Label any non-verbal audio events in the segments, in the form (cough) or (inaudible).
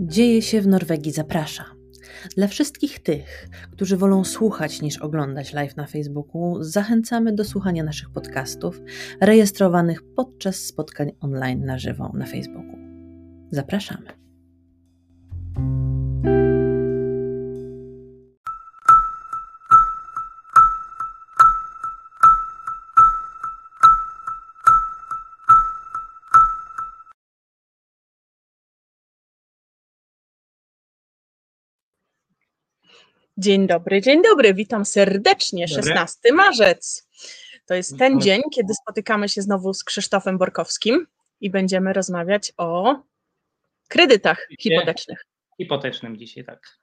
Dzieje się w Norwegii zaprasza. Dla wszystkich tych, którzy wolą słuchać niż oglądać live na Facebooku, zachęcamy do słuchania naszych podcastów rejestrowanych podczas spotkań online na żywo na Facebooku. Zapraszamy. Dzień dobry, dzień dobry, witam serdecznie. 16 marzec. To jest ten dzień, kiedy spotykamy się znowu z Krzysztofem Borkowskim i będziemy rozmawiać o kredytach hipotecznych. Hipotecznym dzisiaj, tak.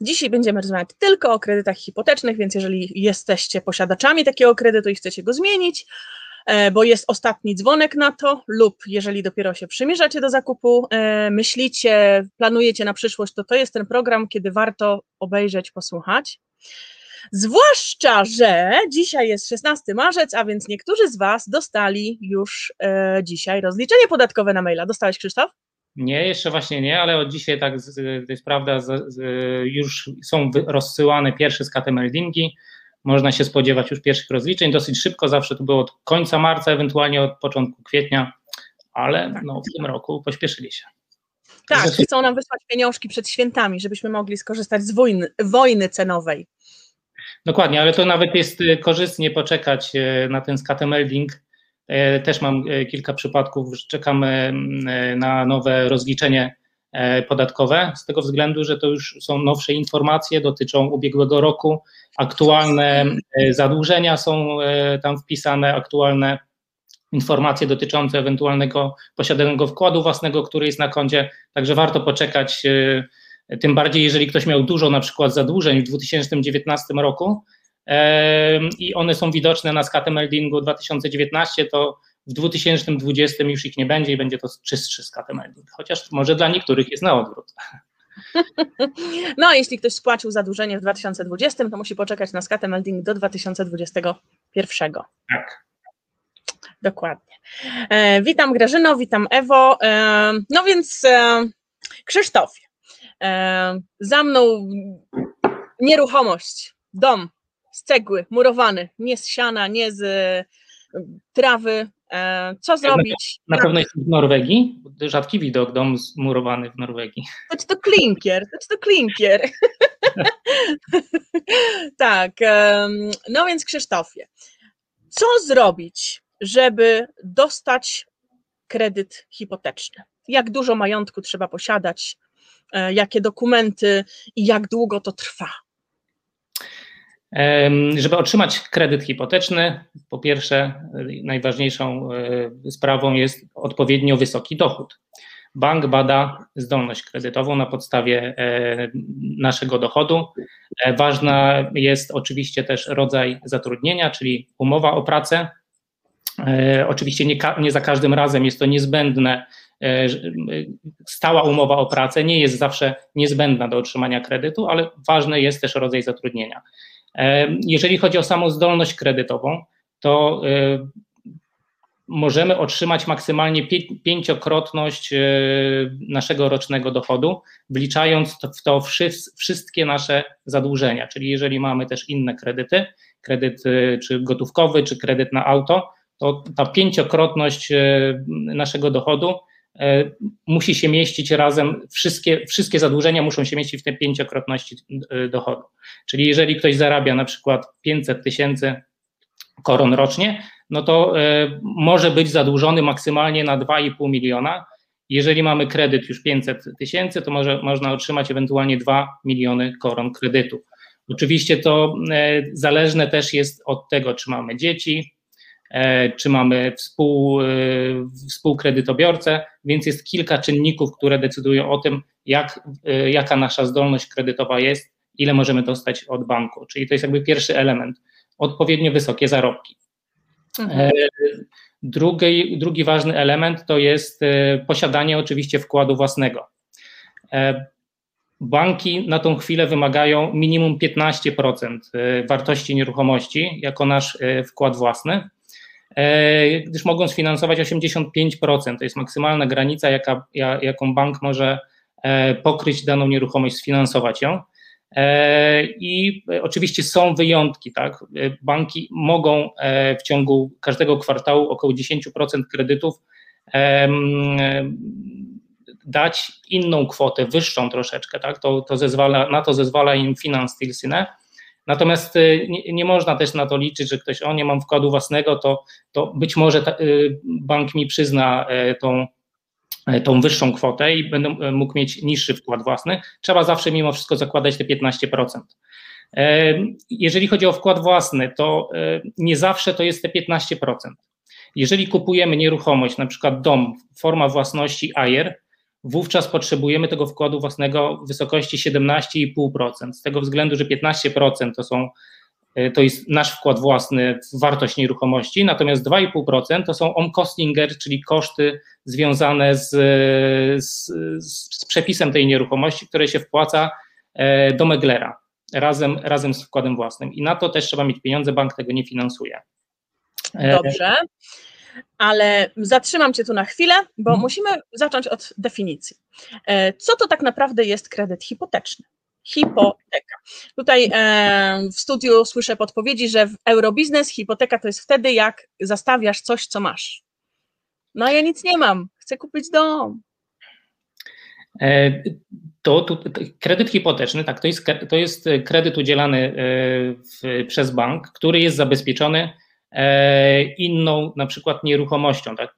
Dzisiaj będziemy rozmawiać tylko o kredytach hipotecznych, więc jeżeli jesteście posiadaczami takiego kredytu i chcecie go zmienić, bo jest ostatni dzwonek na to, lub jeżeli dopiero się przymierzacie do zakupu, e, myślicie, planujecie na przyszłość, to to jest ten program, kiedy warto obejrzeć, posłuchać. Zwłaszcza, że dzisiaj jest 16 marzec, a więc niektórzy z Was dostali już e, dzisiaj rozliczenie podatkowe na maila. Dostałeś, Krzysztof? Nie, jeszcze właśnie nie, ale od dzisiaj tak, to jest prawda, już są rozsyłane pierwsze skatemeldingi można się spodziewać już pierwszych rozliczeń. Dosyć szybko, zawsze to było od końca marca, ewentualnie od początku kwietnia, ale no, w tym roku pośpieszyli się. Tak, chcą nam wysłać pieniążki przed świętami, żebyśmy mogli skorzystać z wojny, wojny cenowej. Dokładnie, ale to nawet jest y, korzystnie poczekać y, na ten skatemelding. Y, też mam kilka przypadków, że czekamy mm, na nowe rozliczenie E, podatkowe, z tego względu, że to już są nowsze informacje, dotyczą ubiegłego roku, aktualne e, zadłużenia są e, tam wpisane, aktualne informacje dotyczące ewentualnego posiadanego wkładu własnego, który jest na koncie, także warto poczekać, tym bardziej jeżeli ktoś miał dużo na przykład zadłużeń w 2019 roku i one są widoczne na skatemeldingu 2019, to w 2020 już ich nie będzie i będzie to czystszy skatemelding, chociaż może dla niektórych jest na odwrót. (laughs) No, a jeśli ktoś spłacił zadłużenie w 2020, to musi poczekać na skatemelding do 2021. Tak. Dokładnie. E, witam Grażyno, witam Ewo. E, no więc e, Krzysztofie, e, za mną nieruchomość, dom z cegły, murowany, nie z siana, nie z trawy, E, co zrobić? Na, na pewno jest w Norwegii, rzadki widok, dom zmurowany w Norwegii. To to klinkier, to to klinkier. (laughs) tak, no więc Krzysztofie, co zrobić, żeby dostać kredyt hipoteczny? Jak dużo majątku trzeba posiadać, e, jakie dokumenty i jak długo to trwa? Żeby otrzymać kredyt hipoteczny, po pierwsze, najważniejszą e, sprawą jest odpowiednio wysoki dochód. Bank bada zdolność kredytową na podstawie e, naszego dochodu. E, ważna jest oczywiście też rodzaj zatrudnienia, czyli umowa o pracę. Oczywiście nie, nie za każdym razem jest to niezbędne. Stała umowa o pracę nie jest zawsze niezbędna do otrzymania kredytu, ale ważny jest też rodzaj zatrudnienia. Jeżeli chodzi o samą zdolność kredytową, to e, możemy otrzymać maksymalnie pięciokrotność e, naszego rocznego dochodu, wliczając w to wszystkie nasze zadłużenia. Czyli jeżeli mamy też inne kredyty, kredyt e, czy gotówkowy, czy kredyt na auto, to ta pięciokrotność naszego dochodu E, musi się mieścić razem, wszystkie, wszystkie zadłużenia muszą się mieścić w tej pięciokrotności e, dochodu. Czyli jeżeli ktoś zarabia na przykład 500 tysięcy koron rocznie, no to e, może być zadłużony maksymalnie na 2,5 miliona. Jeżeli mamy kredyt już 500 tysięcy, to może, można otrzymać ewentualnie 2 miliony koron kredytu. Oczywiście to zależne też jest od tego, czy mamy dzieci, E, czy mamy współ, e, współkredytobiorcę, więc jest kilka czynników, które decydują o tym, jak, e, jaka nasza zdolność kredytowa jest, ile możemy dostać od banku. Czyli to jest jakby pierwszy element, odpowiednio wysokie zarobki. Mhm. Drugi, drugi ważny element to jest posiadanie oczywiście wkładu własnego. Banki na tą chwilę wymagają minimum 15% wartości nieruchomości jako nasz wkład własny. E, gdyż mogą sfinansować 85%. To jest maksymalna granica, jaka, jaką bank może pokryć daną nieruchomość, sfinansować ją. I oczywiście są wyjątki, tak? Banki mogą w ciągu każdego kwartału około 10% kredytów dać inną kwotę, wyższą troszeczkę, tak? To, to zezwala, na to zezwala im Finance Tilsyne. Natomiast y, nie, nie, można też na to liczyć, że ktoś, o nie mam wkładu własnego, to, to być może ta, y, bank mi przyzna e, tą, e, tą wyższą kwotę i będę e, mógł mieć niższy wkład własny. Trzeba zawsze mimo wszystko zakładać te 15%. Jeżeli chodzi o wkład własny, to nie zawsze to jest te 15%. Jeżeli kupujemy nieruchomość, na przykład dom, forma własności AIR, wówczas potrzebujemy tego wkładu własnego w wysokości 17,5%. Z tego względu, że 15% to są e, to jest nasz wkład własny w wartość nieruchomości, natomiast 2,5% to są on-costinger, czyli koszty związane z, z, z, przepisem tej nieruchomości, które się wpłaca e, do meglera razem, razem z wkładem własnym. I na to też trzeba mieć pieniądze, bank tego nie finansuje. E, Dobrze ale zatrzymam Cię tu na chwilę, bo hmm. musimy zacząć od definicji. E, co to tak naprawdę jest kredyt hipoteczny? Hipoteka. Tutaj e, w studiu słyszę podpowiedzi, że w Eurobiznes hipoteka to jest wtedy, jak zastawiasz coś, co masz. No ja nic nie mam, chcę kupić dom. E, to, to, to, kredyt hipoteczny, tak, to jest, to jest kredyt udzielany w, przez bank, który jest zabezpieczony inną na przykład nieruchomością. Tak?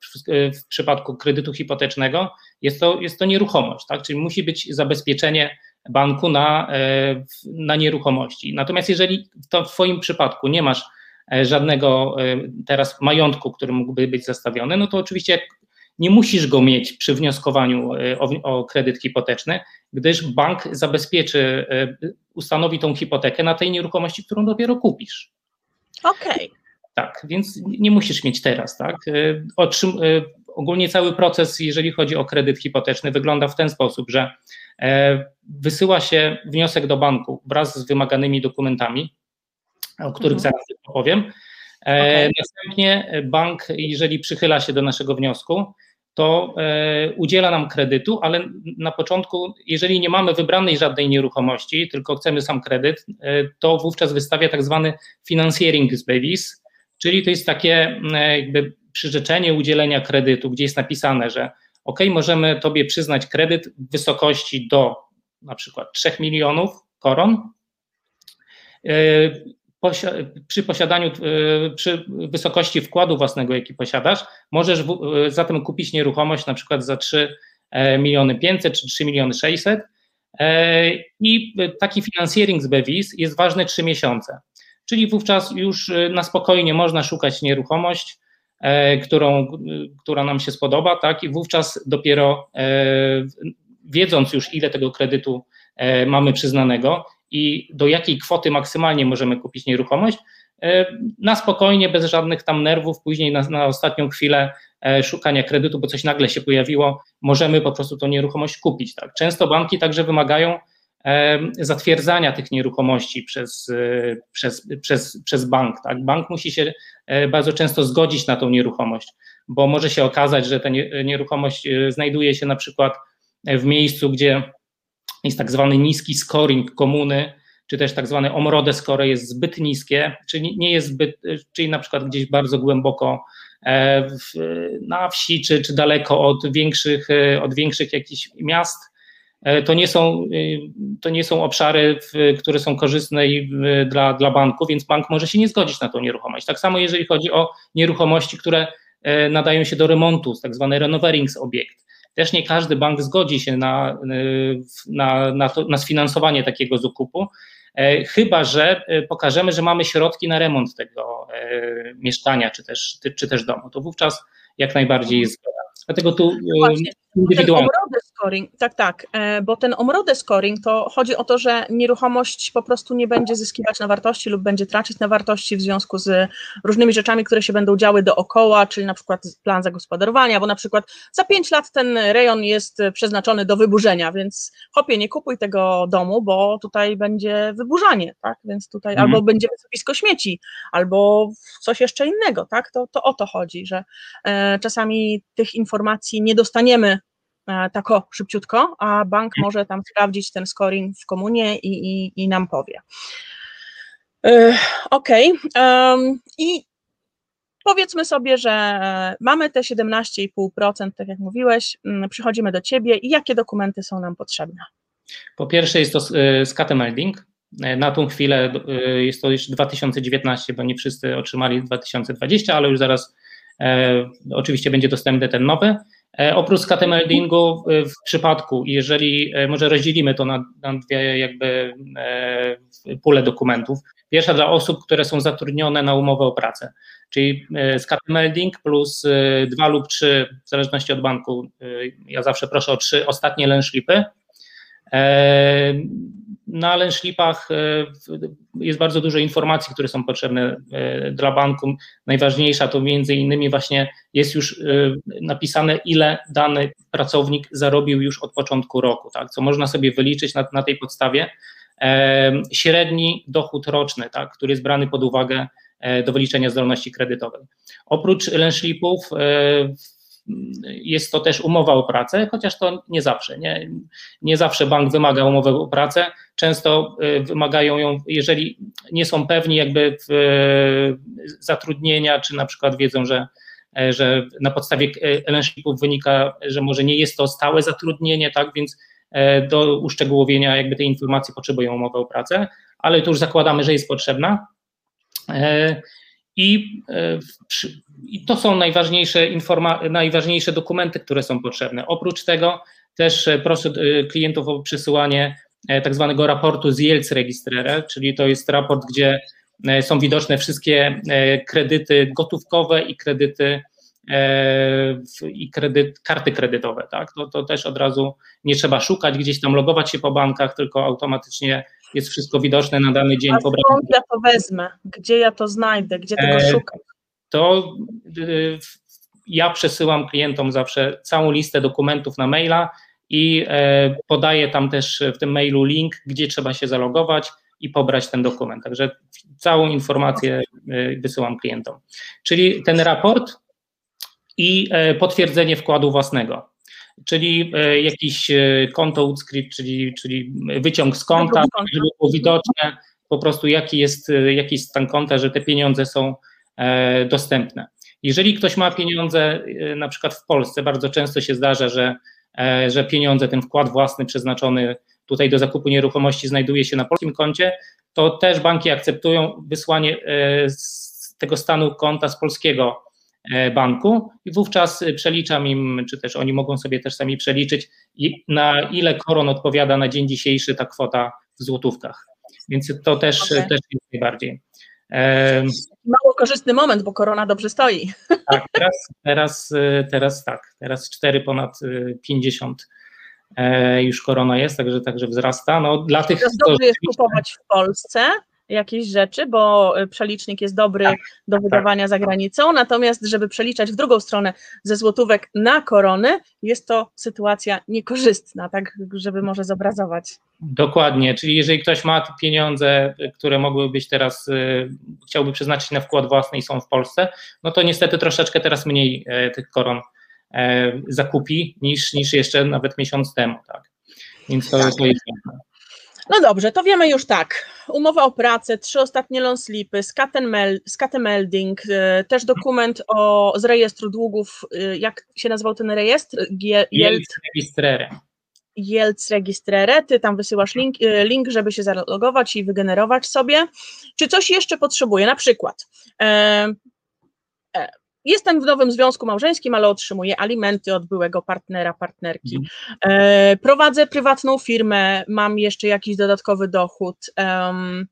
W przypadku kredytu hipotecznego jest to, jest to nieruchomość, tak? czyli musi być zabezpieczenie banku na, e, na nieruchomości. Natomiast jeżeli to w Twoim przypadku nie masz e, żadnego teraz majątku, który mógłby być zastawiony, no to oczywiście nie musisz go mieć przy wnioskowaniu o, o kredyt hipoteczny, gdyż bank zabezpieczy, ustanowi tą hipotekę na tej nieruchomości, którą dopiero kupisz. Okej. Okay. Tak, więc nie musisz mieć teraz, tak? E, otrzym, e, ogólnie cały proces, jeżeli chodzi o kredyt hipoteczny, wygląda w ten sposób, że e, wysyła się wniosek do banku wraz z wymaganymi dokumentami, o których mhm. zaraz opowiem. Okay. Następnie bank, jeżeli przychyla się do naszego wniosku, to udziela nam kredytu, ale na początku, jeżeli nie mamy wybranej żadnej nieruchomości, tylko chcemy sam kredyt, to wówczas wystawia tak zwany financiering basis, Czyli to jest takie mm, jakby przyrzeczenie udzielenia kredytu, gdzie jest napisane, że ok, możemy Tobie przyznać kredyt w wysokości do na przykład 3 milionów koron. E, przy posiadaniu, e, przy wysokości wkładu własnego, jaki posiadasz, możesz e, zatem kupić nieruchomość na przykład za 3 miliony 500 czy 3 miliony 600 i taki finansjering z BEWIS jest ważny 3 miesiące czyli wówczas już y, na spokojnie można szukać nieruchomość, e, którą, która nam się spodoba, tak, i wówczas dopiero e, wiedząc już ile tego kredytu e, mamy przyznanego i do jakiej kwoty maksymalnie możemy kupić nieruchomość, na spokojnie, bez żadnych tam nerwów, później na, na ostatnią chwilę szukania kredytu, bo coś nagle się pojawiło, możemy po prostu tą nieruchomość kupić. Tak. Często banki także wymagają zatwierdzania tych nieruchomości przez, e, przez, przez, przez bank. Tak? Bank musi się e, bardzo często zgodzić na tą nieruchomość, bo może się okazać, że ta nieruchomość e, znajduje się na przykład w miejscu, gdzie jest tak zwany niski scoring komuny, czy też tak zwane omrode score jest zbyt niskie, czyli nie jest zbyt, czyli na przykład gdzieś bardzo głęboko w, na wsi, czy, czy daleko od większych, od większych jakichś miast, to nie są, y, to nie są obszary, które są korzystne dla, dla banku, więc bank może się nie zgodzić na tą nieruchomość. Tak samo jeżeli chodzi o nieruchomości, które e, nadają się do remontu, tak zwany renoverings obiekt. Też nie każdy bank zgodzi się na, y, na, na, to, na sfinansowanie takiego zakupu, e, chyba że pokażemy, że mamy środki na remont tego mieszkania czy też, czy też domu. To wówczas jak najbardziej jest zgoda. Dlatego tu no indywidualnie. Ten scoring, tak, tak, e, bo ten omrodę scoring to chodzi o to, że nieruchomość po prostu nie będzie zyskiwać na wartości lub będzie tracić na wartości w związku z różnymi rzeczami, które się będą działy dookoła, czyli na przykład plan zagospodarowania, bo na przykład za pięć lat ten rejon jest przeznaczony do wyburzenia, więc hopie, nie kupuj tego domu, bo tutaj będzie wyburzanie, tak, więc tutaj mhm. albo będzie wysypisko śmieci, albo coś jeszcze innego, tak, to, to o to chodzi, że e, czasami tych informacji nie dostaniemy tako szybciutko, a bank może tam sprawdzić ten scoring w komunie i, i, i nam powie. Okej. Okay. I powiedzmy sobie, że mamy te 17,5%, tak jak mówiłeś, mm, przychodzimy do Ciebie i jakie dokumenty są nam potrzebne? Po pierwsze jest to scatter melding. Na tą chwilę jest to już 2019, bo nie wszyscy otrzymali 2020, ale już zaraz e, oczywiście będzie dostępny ten nowy. E, oprócz scatter meldingu w przypadku, jeżeli e, może rozdzielimy to na, na dwie jakby e, pule dokumentów, Pierwsza dla osób, które są zatrudnione na umowę o pracę, czyli e, skat melding plus dwa lub trzy, w zależności od banku, ja zawsze proszę o trzy ostatnie lęszlipy. Na lęszlipach jest bardzo dużo informacji, które są potrzebne dla banku. Najważniejsza to między innymi właśnie jest już napisane, ile dany pracownik zarobił już od początku roku, tak? co można sobie wyliczyć na, na tej podstawie średni dochód roczny, tak, który jest brany pod uwagę e, do wyliczenia zdolności kredytowej. Oprócz lęszlipów e, jest to też umowa o pracę, chociaż to nie zawsze. Nie, nie zawsze bank wymaga umowy o pracę. Często e, wymagają ją, jeżeli nie są pewni jakby zatrudnienia, czy na przykład wiedzą, że, że na podstawie lęszlipów wynika, że może nie jest to stałe zatrudnienie, tak, więc E, do uszczegółowienia jakby tej informacji potrzebują umowę o pracę, ale tu już zakładamy, że jest potrzebna. E, I, e, I, to są najważniejsze, informa- najważniejsze dokumenty, które są potrzebne. Oprócz tego też proszę klientów o przesyłanie tak zwanego raportu z Yields Registrere, czyli to jest raport, gdzie są widoczne wszystkie kredyty gotówkowe i kredyty E, i kredyt, karty kredytowe, tak? To, to też od razu nie trzeba szukać, gdzieś tam logować się po bankach, tylko automatycznie jest wszystko widoczne na dany dzień. A skąd ja to wezmę? Gdzie ja to znajdę? Gdzie tego e, szukam? To y, ja przesyłam klientom zawsze całą listę dokumentów na maila i e, podaję tam też w tym mailu link, gdzie trzeba się zalogować i pobrać ten dokument. Także całą informację wysyłam klientom. Czyli ten raport i e, potwierdzenie wkładu własnego, czyli e, jakiś e, konto udscript, czyli, czyli wyciąg z konta, żeby było widoczne po prostu jaki jest, jaki jest stan konta, że te pieniądze są dostępne. Jeżeli ktoś ma pieniądze na przykład w Polsce, bardzo często się zdarza, że, że pieniądze, ten wkład własny przeznaczony tutaj do zakupu nieruchomości znajduje się na polskim koncie, to też banki akceptują wysłanie z tego stanu konta z polskiego banku i wówczas przeliczam im, czy też oni mogą sobie też sami przeliczyć, na ile koron odpowiada na dzień dzisiejszy ta kwota w złotówkach. Więc to też, okay. też jest najbardziej. Mało korzystny moment, bo korona dobrze stoi. Tak, teraz, teraz, teraz tak, teraz 4 ponad 50 e, już korona jest, także, także wzrasta. No, dla tych, Teraz dobrze jest kupować w Polsce, jakieś rzeczy, bo y, przelicznik jest dobry tak, do tak. wydawania tak. za granicą, natomiast żeby przeliczać w drugą stronę ze złotówek na korony, jest to sytuacja niekorzystna, tak żeby może zobrazować. Dokładnie, czyli jeżeli ktoś ma pieniądze, które mogłyby być teraz, y, chciałby przeznaczyć na wkład własny i są w Polsce, no to niestety troszeczkę teraz mniej e, tych koron e, zakupi niż, niż jeszcze nawet miesiąc temu, tak. Więc to, to jest no dobrze, to wiemy już tak. Umowa o pracę, trzy ostatnie long slipy, scatten melding, e, też dokument o, z rejestru długów, e, jak się nazywał ten rejestr? Jelc Registrere. Jelc Registrere, ty tam wysyłasz link, e, link, żeby się zalogować i wygenerować sobie. Czy coś jeszcze potrzebuje? Na przykład e, e, Jestem w nowym związku małżeńskim, ale otrzymuję alimenty od byłego partnera, partnerki. Mhm. E, prowadzę prywatną firmę, mam jeszcze jakiś dodatkowy dochód. Um,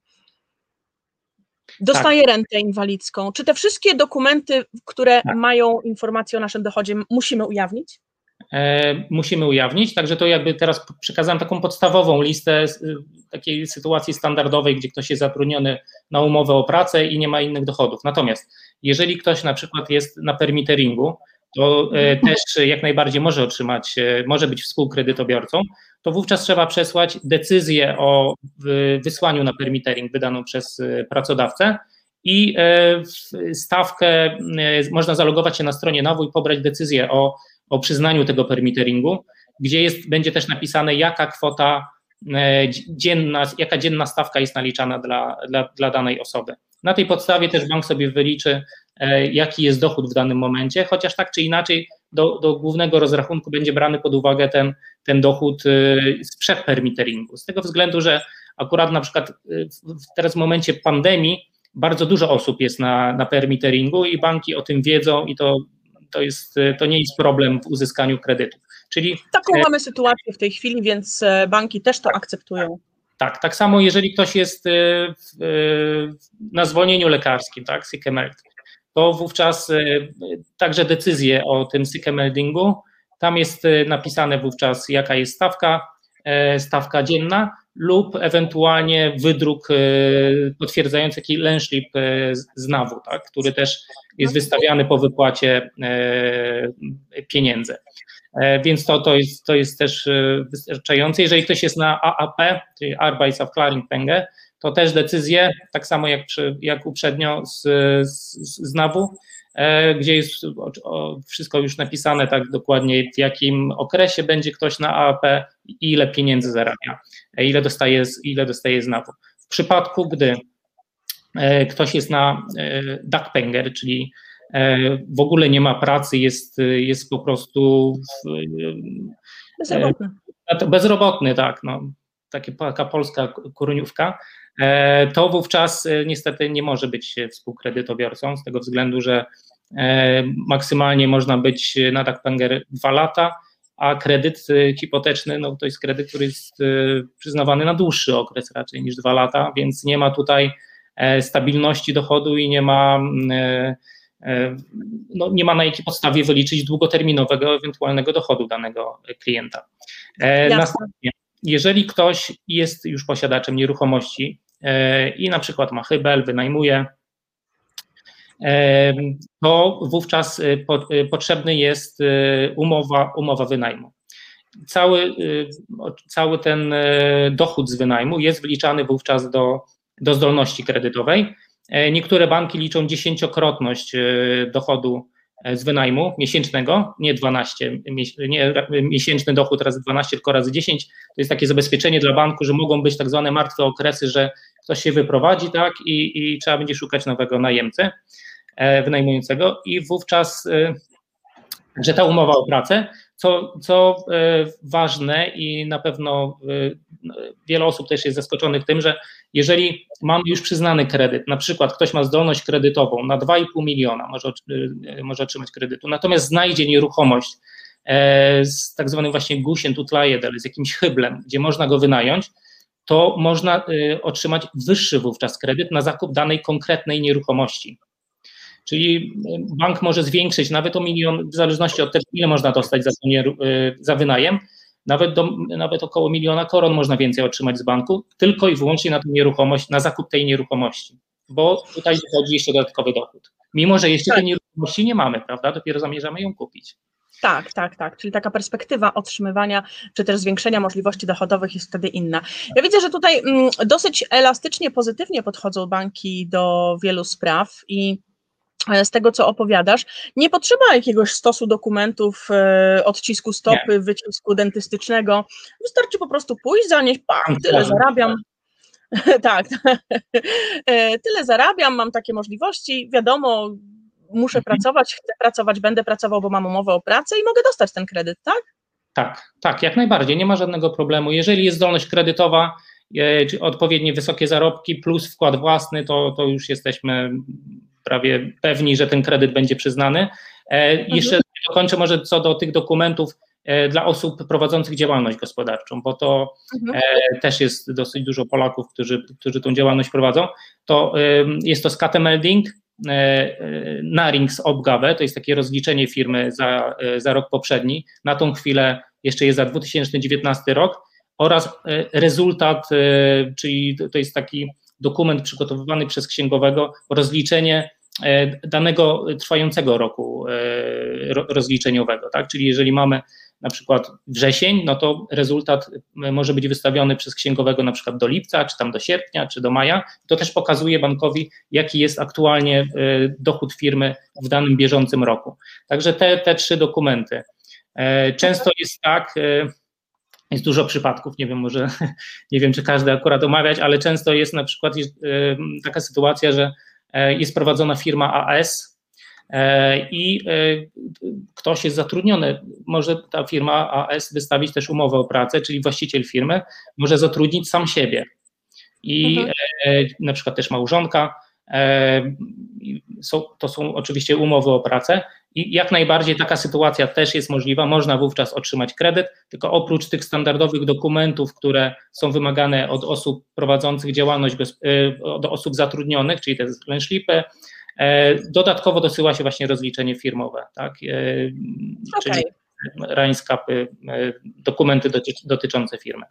dostaję tak. rentę inwalidzką. Czy te wszystkie dokumenty, które tak. mają informacje o naszym dochodzie, musimy ujawnić? E, musimy ujawnić. Także to jakby teraz przekazałem taką podstawową listę takiej sytuacji standardowej, gdzie ktoś jest zatrudniony na umowę o pracę i nie ma innych dochodów. Natomiast jeżeli ktoś na przykład jest na permitteringu, to e, mhm. też jak najbardziej może otrzymać, e, może być współkredytobiorcą, to wówczas trzeba przesłać decyzję o wysłaniu na permittering wydaną przez pracodawcę i stawkę można zalogować się na stronie NAWU i pobrać decyzję o o przyznaniu tego permitteringu gdzie jest, będzie też napisane, jaka kwota dzienna, jaka dzienna stawka jest naliczana dla, dla, dla danej osoby. Na tej podstawie też bank sobie wyliczy, jaki jest dochód w danym momencie, chociaż tak czy inaczej do, do głównego rozrachunku będzie brany pod uwagę ten, ten dochód sprzed permitteringu. Z tego względu, że akurat na przykład teraz w momencie pandemii bardzo dużo osób jest na, na permitteringu i banki o tym wiedzą i to, to, jest, to nie jest problem w uzyskaniu kredytów. Czyli, Taką e, mamy sytuację w tej chwili, więc e, banki też to akceptują. Tak, tak samo jeżeli ktoś jest e, w, na zwolnieniu lekarskim, tak, sick to wówczas także decyzje o tym sick tam jest napisane wówczas jaka jest stawka, stawka dzienna, lub ewentualnie wydruk potwierdzający taki lęszlip z NAW, tak, który też jest wystawiany po wypłacie pieniędzy. Więc to, to, jest, to jest też wystarczające. Jeżeli ktoś jest na AAP, czyli Arbeitsaufklärungspenge, to też decyzje, tak samo jak, przy, jak uprzednio z, z, z NAW, E, gdzie jest wszystko już napisane tak dokładnie, w jakim okresie będzie ktoś na AAP i ile pieniędzy zarabia, e, ile dostaje, ile dostaje z NAW. W przypadku, gdy e, ktoś jest na Duckpenger, czyli w ogóle nie ma pracy, jest, jest po prostu bezrobotny. Bezrobotny, tak, no, taka polska kurniówka, E, to wówczas e, niestety nie może być współkredytobiorcą z tego względu, że e, maksymalnie można być na Dakpanger dwa lata, a kredyt hipoteczny no, to jest kredyt, który jest przyznawany na dłuższy okres raczej niż dwa lata, więc nie ma tutaj stabilności dochodu i nie ma, no, nie ma na jakiej podstawie wyliczyć długoterminowego ewentualnego dochodu danego klienta. Następnie, jeżeli ktoś jest już posiadaczem nieruchomości, E, i na przykład ma hybel, wynajmuje, e, to wówczas e, potrzebny jest umowa, umowa wynajmu. Cały, cały ten dochód z wynajmu jest wliczany wówczas do, do zdolności kredytowej. Niektóre banki liczą dziesięciokrotność dochodu z wynajmu miesięcznego, nie 12, nie miesięczny dochód razy 12, tylko razy 10. To jest takie zabezpieczenie dla banku, że mogą być tak zwane martwe okresy, że ktoś się wyprowadzi, tak, i, i trzeba będzie szukać nowego najemcy e, wynajmującego i wówczas, e, że ta umowa o pracę, co, co e, ważne i na pewno wiele osób też jest zaskoczonych tym, że jeżeli mamy już przyznany kredyt, na przykład ktoś ma zdolność kredytową na 2,5 miliona, może, może otrzymać kredytu, natomiast znajdzie nieruchomość z tak zwanym właśnie gusien tutlajedel, z jakimś hyblem, gdzie można go wynająć, to można otrzymać wyższy wówczas kredyt na zakup danej konkretnej nieruchomości. Czyli y, bank może zwiększyć nawet o milion, w zależności od tego, ile można dostać za, y, za wynajem, nawet, do, nawet około miliona koron można więcej otrzymać z banku, tylko i wyłącznie na tę nieruchomość, na zakup tej nieruchomości, bo tutaj wchodzi jeszcze dodatkowy dochód. Mimo, że jeszcze tak. tej nieruchomości nie mamy, prawda? Dopiero zamierzamy ją kupić. Tak, tak, tak. Czyli taka perspektywa otrzymywania czy też zwiększenia możliwości dochodowych jest wtedy inna. Ja widzę, że tutaj mm, dosyć elastycznie, pozytywnie podchodzą banki do wielu spraw i z tego, co opowiadasz, nie potrzeba jakiegoś stosu dokumentów, e, odcisku stopy, nie. wycisku dentystycznego. Wystarczy po prostu pójść, zanieść, pam, tyle zarabiam. tak, (laughs) (laughs) e, tyle zarabiam, mam takie możliwości. Wiadomo, muszę mhm. pracować, chcę pracować, będę pracował, bo mam umowę o pracę i mogę dostać ten kredyt, tak? Tak, tak, jak najbardziej, nie ma żadnego problemu. Jeżeli jest zdolność kredytowa, e, czy odpowiednie wysokie zarobki plus wkład własny, to, to już jesteśmy prawie pewni, że ten kredyt będzie przyznany. E, mhm. Jeszcze dokończę może co do tych dokumentów e, dla osób prowadzących działalność gospodarczą, bo to mhm. też jest dosyć dużo Polaków, którzy, którzy tą działalność prowadzą. To jest to skatemelding, E, e, Narings Obgawę, to jest takie rozliczenie firmy za, e, za rok poprzedni, na tą chwilę jeszcze jest za 2019 rok oraz rezultat, czyli to jest taki dokument przygotowywany przez księgowego, rozliczenie danego trwającego roku rozliczeniowego, tak? Czyli jeżeli mamy na przykład wrzesień, no to rezultat może być wystawiony przez księgowego na przykład do lipca, czy tam do sierpnia, czy do maja. To też pokazuje bankowi, jaki jest aktualnie e, dochód firmy w danym bieżącym roku. Także te, te trzy dokumenty. Często jest tak, jest dużo przypadków, nie wiem, może (laughs) nie wiem, czy każdy akurat omawiać, ale często jest na przykład taka sytuacja, że jest prowadzona firma AS, E, i e, ktoś jest zatrudniony. Może ta firma AS wystawić też umowę o pracę, czyli właściciel firmy może zatrudnić sam siebie. I mhm. E, na przykład też małżonka. To są oczywiście umowy o pracę i jak najbardziej taka sytuacja też jest możliwa, można wówczas otrzymać kredyt, tylko oprócz tych standardowych dokumentów, które są wymagane od osób prowadzących działalność, od osób zatrudnionych, czyli te zlęślipy, E, dodatkowo dosyła się właśnie rozliczenie firmowe, tak? Okay. Czyli rańskapy, e, dokumenty dotyczące firmy.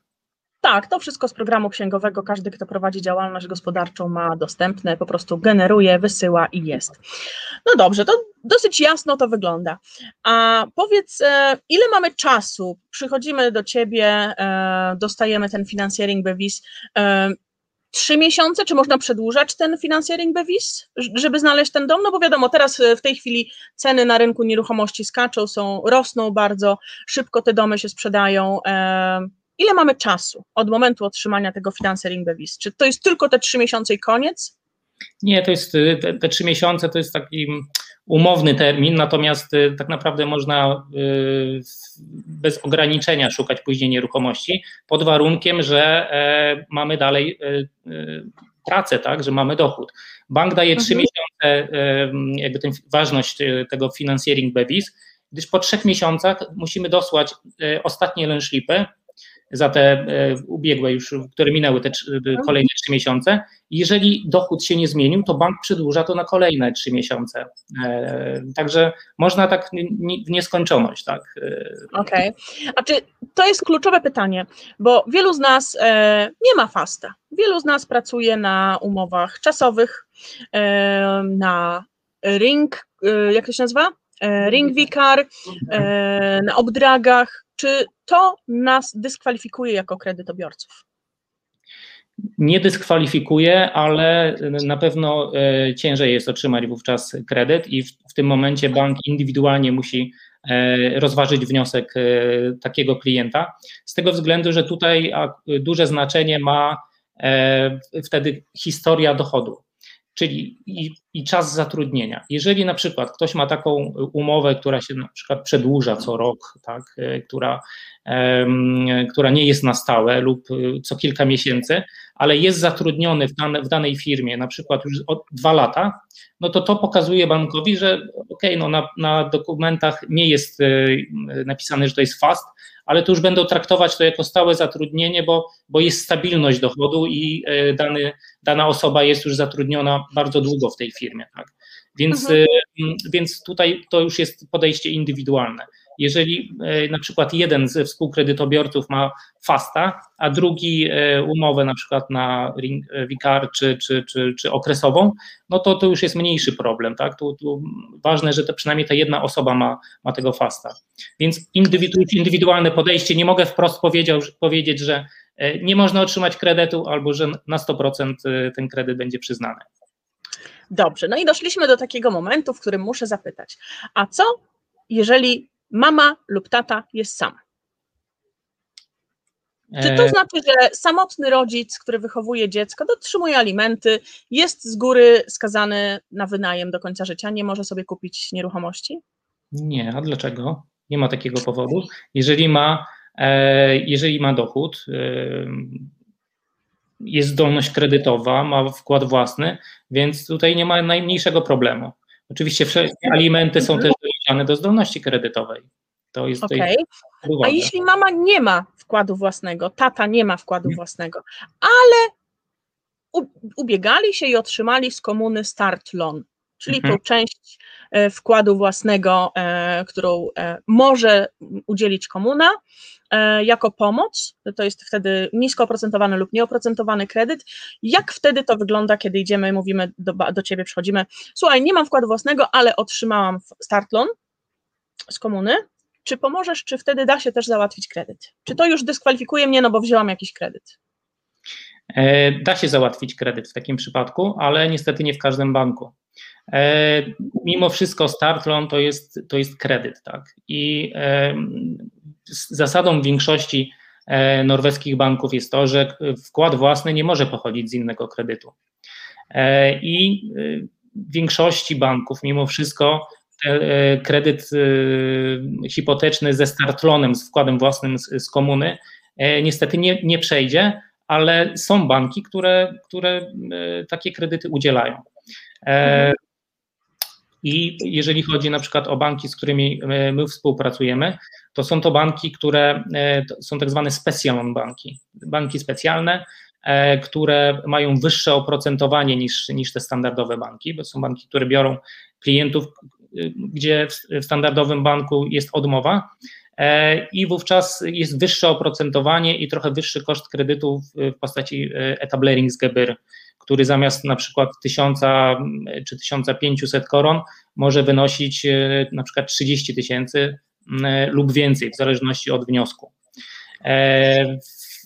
Tak, to wszystko z programu księgowego. Każdy, kto prowadzi działalność gospodarczą, ma dostępne, po prostu generuje, wysyła i jest. No dobrze, to dosyć jasno to wygląda. A powiedz, e, ile mamy czasu? Przychodzimy do ciebie, dostajemy ten finansjering Bevis trzy miesiące, czy można przedłużać ten finansjering Bevis, żeby znaleźć ten dom? No bo wiadomo, teraz e, w tej chwili ceny na rynku nieruchomości skaczą, są, rosną bardzo, szybko te domy się sprzedają. Ile mamy czasu od momentu otrzymania tego finansjering Bevis? Czy to jest tylko te trzy miesiące i koniec? Nie, to jest e, te, te trzy miesiące to jest taki umowny termin, natomiast y, tak naprawdę można y, bez ograniczenia szukać później nieruchomości, pod warunkiem, że e, mamy dalej e, e, pracę, tak, że mamy dochód. Bank daje trzy mhm. miesiące, jakby ten, ważność tego finansjering BEVIS, gdyż po trzech miesiącach musimy dosłać ostatnie lęszlipy, za te e, ubiegłe już, które minęły te kolejne trzy miesiące. Jeżeli dochód się nie zmienił, to bank przedłuża to na kolejne trzy miesiące. E, także można tak w nieskończoność, tak. E, Okej. Okay. A czy to jest kluczowe pytanie, bo wielu z nas nie ma fasta. Wielu z nas pracuje na umowach czasowych, na ring, jak to się nazywa? Ring Vicar, na obdragach, czy to nas dyskwalifikuje jako kredytobiorców? Nie dyskwalifikuje, ale na pewno e, ciężej jest otrzymać wówczas kredyt i w, w tym momencie bank indywidualnie musi e, rozważyć wniosek e, takiego klienta. Z tego względu, że tutaj duże znaczenie ma wtedy historia dochodu czyli i, i, czas zatrudnienia. Jeżeli na przykład ktoś ma taką umowę, która się na przykład przedłuża co rok, tak, e, która, um, która nie jest na stałe lub e, co kilka miesięcy, ale jest zatrudniony w, dane, w danej firmie na przykład już od dwa lata, no to to pokazuje bankowi, że ok, no na, na dokumentach nie jest e, napisane, że to jest fast, ale to już będą traktować to jako stałe zatrudnienie, bo, bo jest stabilność dochodu i e, dany, dana osoba jest już zatrudniona bardzo długo w tej firmie. Tak? Więc, mhm. E, więc tutaj to już jest podejście indywidualne. Jeżeli e, na przykład jeden ze współkredytobiorców ma fasta, a drugi e, umowę na przykład na Vicar czy, czy, czy, czy okresową, no to to już jest mniejszy problem. Tak? Tu, tu ważne, że to przynajmniej ta jedna osoba ma, ma tego fasta. Więc indywidualne podejście, nie mogę wprost powiedział, powiedzieć, że e, nie można otrzymać kredytu albo że na 100% ten kredyt będzie przyznany. Dobrze, no i doszliśmy do takiego momentu, w którym muszę zapytać, a co jeżeli mama lub tata jest sam. Czy to e, znaczy, że samotny rodzic, który wychowuje dziecko, dotrzymuje alimenty, jest z góry skazany na wynajem do końca życia, nie może sobie kupić nieruchomości? Nie, a dlaczego? Nie ma takiego powodu. Jeżeli ma, e, jeżeli ma dochód, e, jest zdolność kredytowa, ma wkład własny, więc tutaj nie ma najmniejszego problemu. Oczywiście alimenty są też doliczane do zdolności kredytowej. To jest okay. A jeśli mama nie ma wkładu własnego, tata nie ma wkładu własnego, ale ubiegali się i otrzymali z komuny start loan, czyli mhm. tą część e, wkładu własnego, e, którą e, może udzielić komuna jako pomoc, to jest wtedy nisko oprocentowany lub nieoprocentowany kredyt. Jak wtedy to wygląda, kiedy idziemy, mówimy do, do ciebie, przychodzimy, słuchaj, nie mam wkładu własnego, ale otrzymałam start loan z komuny, czy pomożesz, czy wtedy da się też załatwić kredyt? Czy to już dyskwalifikuje mnie, no bo wzięłam jakiś kredyt? Da się załatwić kredyt w takim przypadku, ale niestety nie w każdym banku. Mimo wszystko start loan to jest, to jest kredyt, tak? I zasadą większości norweskich banków jest to, że wkład własny nie może pochodzić z innego kredytu. I w większości banków mimo wszystko E, kredyt e, hipoteczny ze startlonem, z wkładem własnym z, z komuny, e, niestety nie, nie przejdzie, ale są banki, które, które takie kredyty udzielają. I jeżeli chodzi na przykład o banki, z którymi my współpracujemy, to są to banki, które są tak zwane special banki, banki specjalne, które mają wyższe oprocentowanie niż, niż te standardowe banki, bo są banki, które biorą klientów, gdzie w standardowym banku jest odmowa e, i wówczas jest wyższe oprocentowanie i trochę wyższy koszt kredytu w postaci e, etableringsgebühr, który zamiast na przykład 1000 czy 1500 koron może wynosić e, na przykład 30 tysięcy lub więcej, w zależności od wniosku.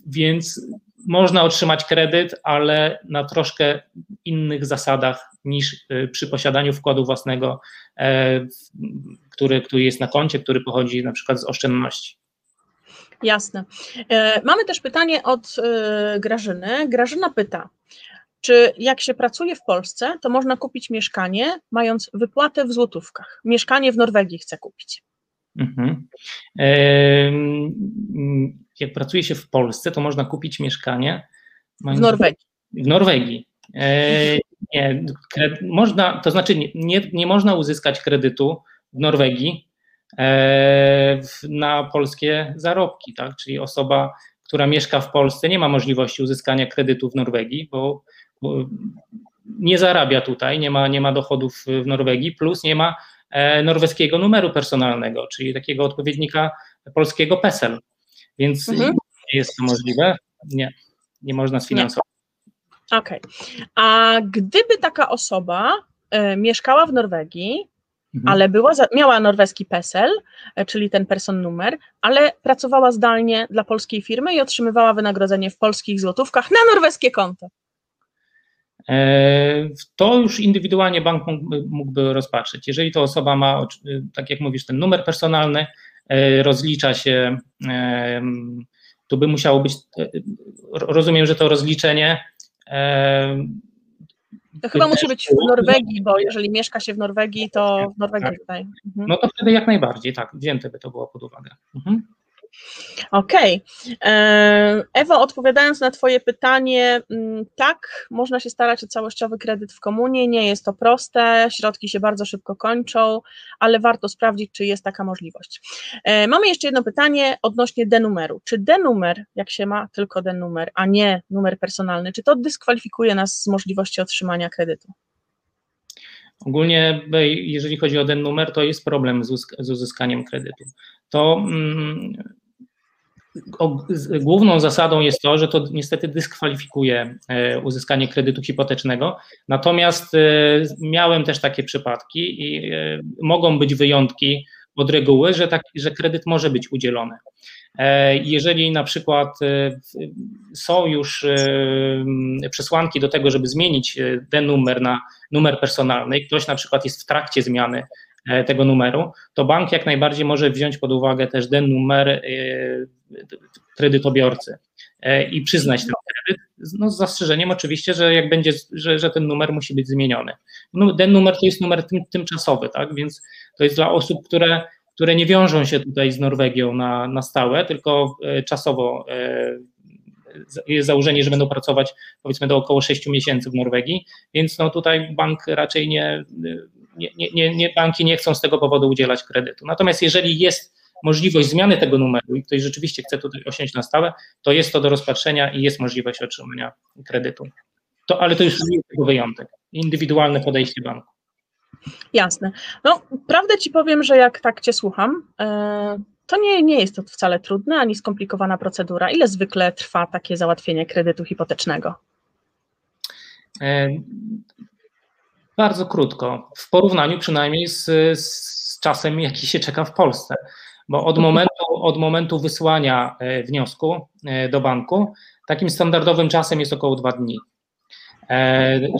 Więc można otrzymać kredyt, ale na troszkę innych zasadach niż y, przy posiadaniu wkładu własnego, e, który, który jest na koncie, który pochodzi na przykład z oszczędności. Jasne. E, mamy też pytanie od e, Grażyny. Grażyna pyta, czy jak się pracuje w Polsce, to można kupić mieszkanie, mając wypłatę w złotówkach? Mieszkanie w Norwegii chcę kupić. Mhm jak pracuje się w Polsce, to można kupić mieszkanie. W Norwegii. W Norwegii. Nie, można, to znaczy nie, nie, nie, można uzyskać kredytu w Norwegii e, na polskie zarobki, tak? Czyli osoba, która mieszka w Polsce, nie ma możliwości uzyskania kredytu w Norwegii, bo, bo nie zarabia tutaj, nie ma, nie ma dochodów w Norwegii, plus nie ma e, norweskiego numeru personalnego, czyli takiego odpowiednika polskiego PESEL. Więc mhm. nie jest to możliwe. Nie, nie można sfinansować. Okej. Okay. A gdyby taka osoba y, mieszkała w Norwegii, mhm. ale była za, miała norweski PESEL, y, czyli ten person numer, ale pracowała zdalnie dla polskiej firmy i otrzymywała wynagrodzenie w polskich złotówkach na norweskie konto. E, to już indywidualnie bank mógłby rozpatrzyć. Jeżeli to osoba ma, tak jak mówisz, ten numer personalny, E, rozlicza się, e, tu by musiało być, e, rozumiem, że to rozliczenie. To chyba musi być w Norwegii, bo jeżeli mieszka się w Norwegii, to w Norwegii tak. tutaj. Mhm. No to wtedy jak najbardziej, tak, wzięte by to było pod uwagę. Mhm. Okej. Okay. E, Ewo, odpowiadając na Twoje pytanie, mm, tak, można się starać o całościowy kredyt w komunie, nie jest to proste, środki się bardzo szybko kończą, ale warto sprawdzić, czy jest taka możliwość. E, mamy jeszcze jedno pytanie odnośnie denumeru. Czy denumer, jak się ma tylko denumer, a nie numer personalny, czy to dyskwalifikuje nas z możliwości otrzymania kredytu? Ogólnie, jeżeli chodzi o ten numer, to jest problem z uzyskaniem kredytu. To mm, główną zasadą jest to, że to niestety dyskwalifikuje e, uzyskanie kredytu hipotecznego. Natomiast e, miałem też takie przypadki i e, mogą być wyjątki od reguły, że, że kredyt może być udzielony. Jeżeli na przykład są już przesłanki do tego, żeby zmienić ten numer na numer personalny, ktoś na przykład jest w trakcie zmiany E, tego numeru, to bank jak najbardziej może wziąć pod uwagę też ten numer e, kredytobiorcy e, i przyznać ten kredyt, no z zastrzeżeniem oczywiście, że jak będzie, że, że ten numer musi być zmieniony. No, ten numer to jest numer tym, tymczasowy, tak, więc to jest dla osób, które, które nie wiążą się tutaj z Norwegią na, na stałe, tylko czasowo jest założenie, że będą pracować powiedzmy do około 6 miesięcy w Norwegii, więc no tutaj bank raczej nie, nie, nie, nie, banki nie chcą z tego powodu udzielać kredytu. Natomiast jeżeli jest możliwość zmiany tego numeru i ktoś rzeczywiście chce tutaj osiąść na stałe, to jest to do rozpatrzenia i jest możliwość otrzymania kredytu. To, ale to już jest wyjątek. Indywidualne podejście banku. Jasne. No, prawdę ci powiem, że jak tak cię słucham, e, to nie, nie jest to wcale trudne ani skomplikowana procedura. Ile zwykle trwa takie załatwienie kredytu hipotecznego? E, bardzo krótko, w porównaniu przynajmniej z, z czasem, jaki się czeka w Polsce, bo od momentu, od momentu wysłania e, wniosku do banku Takim standardowym czasem jest około dwa dni,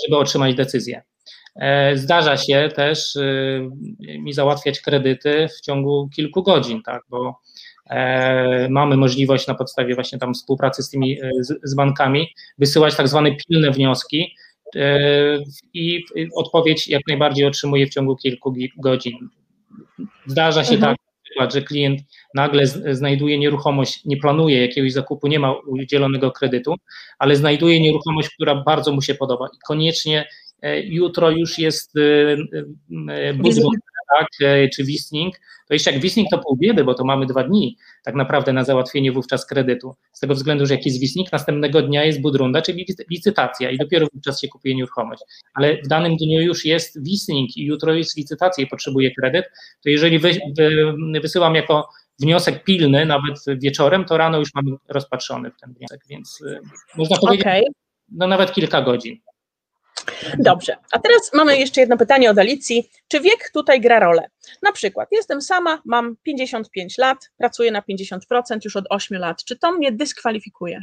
żeby otrzymać decyzję. Zdarza się też mi załatwiać kredyty w ciągu kilku godzin, tak, bo mamy możliwość na podstawie właśnie tam współpracy z tymi z, z bankami wysyłać tak zwane pilne wnioski, i odpowiedź jak najbardziej otrzymuje w ciągu kilku godzin. Zdarza się mhm. tak, że klient nagle znajduje nieruchomość, nie planuje jakiegoś zakupu, nie ma udzielonego kredytu, ale znajduje nieruchomość, która bardzo mu się podoba i koniecznie e, jutro już jest e, e, budżet tak, czy Wisning, to jeszcze jak Wisning to pół biedy, bo to mamy dwa dni tak naprawdę na załatwienie wówczas kredytu. Z tego względu, że jak jest Wisning, następnego dnia jest budrunda, czyli licytacja i dopiero wówczas się kupuje nieruchomość. Ale w danym dniu już jest Wisning i jutro jest licytacja i potrzebuje kredyt, to jeżeli wy, wy, wysyłam jako wniosek pilny, nawet wieczorem, to rano już mam rozpatrzony ten wniosek, więc można powiedzieć, okay. no nawet kilka godzin. Dobrze, a teraz mamy jeszcze jedno pytanie od Alicji. Czy wiek tutaj gra rolę? Na przykład, jestem sama, mam 55 lat, pracuję na 50% już od 8 lat. Czy to mnie dyskwalifikuje?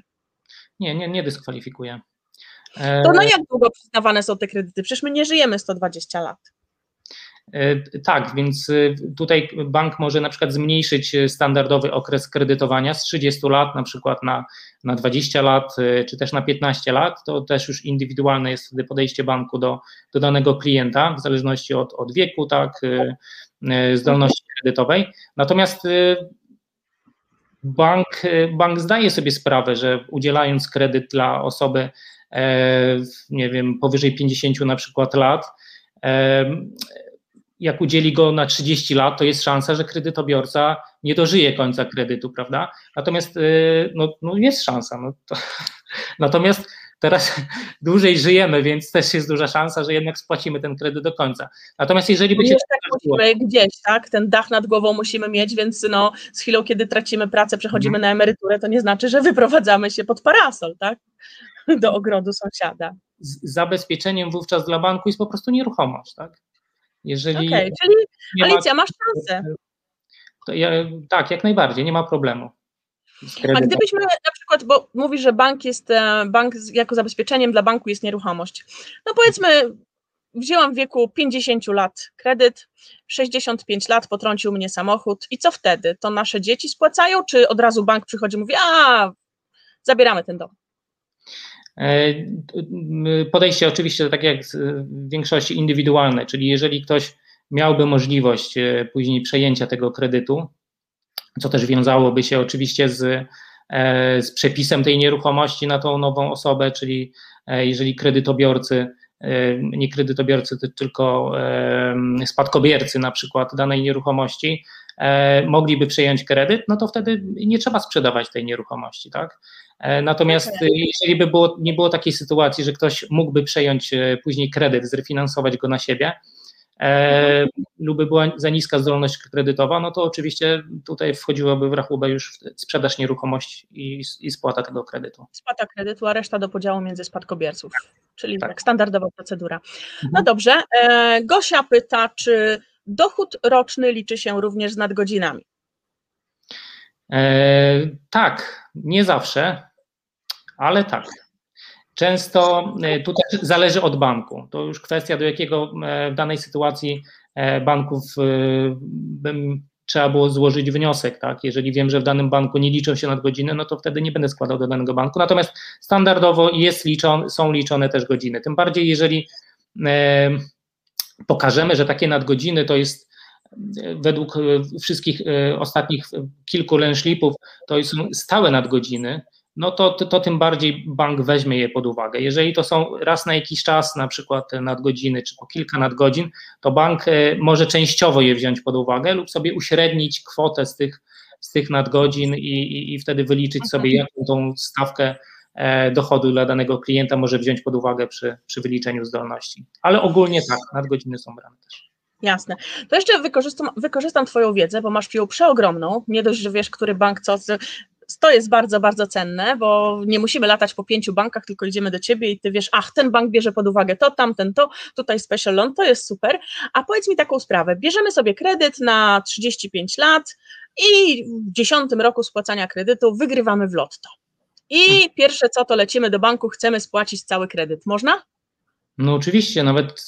Nie, nie, nie dyskwalifikuje. To na jak długo przyznawane są te kredyty? Przecież my nie żyjemy 120 lat. E, tak, więc e, tutaj bank może na przykład zmniejszyć e, standardowy okres kredytowania z 30 lat na przykład na, na 20 lat, czy też na 15 lat. To też już indywidualne jest wtedy podejście banku do, do danego klienta w zależności od, od wieku, tak, zdolności kredytowej. Natomiast bank, bank zdaje sobie sprawę, że udzielając kredyt dla osoby, nie wiem, powyżej 50 na przykład lat, jak udzieli go na 30 lat, to jest szansa, że kredytobiorca nie dożyje końca kredytu, prawda? Natomiast y, no, no jest szansa. No to, (laughs) natomiast teraz (laughs) dłużej żyjemy, więc też jest duża szansa, że jednak spłacimy ten kredyt do końca. Natomiast jeżeli by się... Tak musimy gdzieś, tak? Ten dach nad głową musimy mieć, więc no, z chwilą, kiedy tracimy pracę, przechodzimy mhm. na emeryturę, to nie znaczy, że wyprowadzamy się pod parasol, tak? (laughs) Do ogrodu sąsiada. Z zabezpieczeniem wówczas dla banku jest po prostu nieruchomość, tak? Jeżeli okay, czyli Alicja, ma, masz szansę. Ja, tak, jak najbardziej, nie ma problemu. A gdybyśmy na przykład, bo mówisz, że bank jest, e, bank jako zabezpieczeniem dla banku jest nieruchomość. No powiedzmy, wzięłam w wieku 50 lat kredyt, 65 lat potrącił mnie samochód i co wtedy? To nasze dzieci spłacają, czy od razu bank przychodzi i mówi, a zabieramy ten dom? E, podejście oczywiście tak jak w większości indywidualne, czyli jeżeli ktoś miałby możliwość e, później przejęcia tego kredytu, co też wiązałoby się oczywiście z, e, z przepisem tej nieruchomości na tą nową osobę, czyli jeżeli kredytobiorcy, nie kredytobiorcy, tylko spadkobiercy na przykład danej nieruchomości mogliby przejąć kredyt, no to wtedy nie trzeba sprzedawać tej nieruchomości, tak? E, natomiast jeżeli by było, nie było takiej sytuacji, że ktoś mógłby przejąć e, później kredyt, zrefinansować go na siebie, e, lub by była za niska zdolność kredytowa, no to oczywiście tutaj wchodziłoby w rachubę już sprzedaż nieruchomości i, i spłata tego kredytu. Spłata kredytu, a reszta do podziału między spadkobierców, czyli tak, tak standardowa procedura. No mhm. dobrze, e, Gosia pyta, czy dochód roczny liczy się również z nadgodzinami? E, tak, nie zawsze, ale tak. Często e, tutaj zależy od banku. To już kwestia, do jakiego e, w danej sytuacji banków bym trzeba było złożyć wniosek, tak? Jeżeli wiem, że w danym banku nie liczą się nadgodziny, no to wtedy nie będę składał do danego banku. Natomiast standardowo jest liczone, są liczone też godziny. Tym bardziej, jeżeli pokażemy, że takie nadgodziny to jest według e, wszystkich e, ostatnich kilku lęszlipów to są stałe nadgodziny, no to, to, to, tym bardziej bank weźmie je pod uwagę. Jeżeli to są raz na jakiś czas, na przykład nadgodziny, czy po kilka nadgodzin, to bank e, może częściowo je wziąć pod uwagę lub sobie uśrednić kwotę z tych, z tych nadgodzin i, i, i wtedy wyliczyć sobie, jaką tą stawkę dochodu dla danego klienta może wziąć pod uwagę przy, przy wyliczeniu zdolności. Ale ogólnie tak, nadgodziny są brane też. Jasne. To jeszcze wykorzystam, wykorzystam Twoją wiedzę, bo masz ją przeogromną. Nie dość, że wiesz, który bank co. To jest bardzo, bardzo cenne, bo nie musimy latać po pięciu bankach, tylko idziemy do ciebie i ty wiesz, ach, ten bank bierze pod uwagę to, tamten to, tutaj special loan, to jest super. A powiedz mi taką sprawę, bierzemy sobie kredyt na 35 lat i w dziesiątym roku spłacania kredytu wygrywamy w lotto. I pierwsze co, to lecimy do banku, chcemy spłacić cały kredyt. Można? No oczywiście, nawet,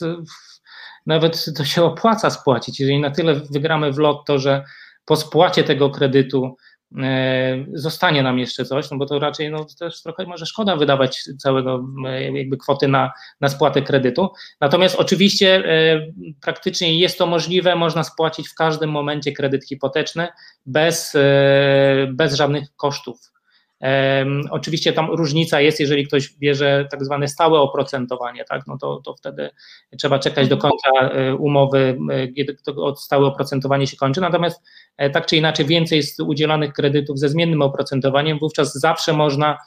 nawet to się opłaca spłacić. Jeżeli na tyle wygramy w lotto, że po spłacie tego kredytu e, zostanie nam jeszcze coś, no bo to raczej no, też trochę może szkoda wydawać całego e, jakby kwoty na, na spłatę kredytu. Natomiast oczywiście e, praktycznie jest to możliwe, można spłacić w każdym momencie kredyt hipoteczny bez, bez żadnych kosztów. Oczywiście tam różnica jest, jeżeli ktoś bierze tak zwane stałe oprocentowanie, tak, no to, to wtedy trzeba czekać do końca e, umowy, e, kiedy to stałe oprocentowanie się kończy. Natomiast e, tak czy inaczej więcej jest udzielanych kredytów ze zmiennym oprocentowaniem, wówczas zawsze można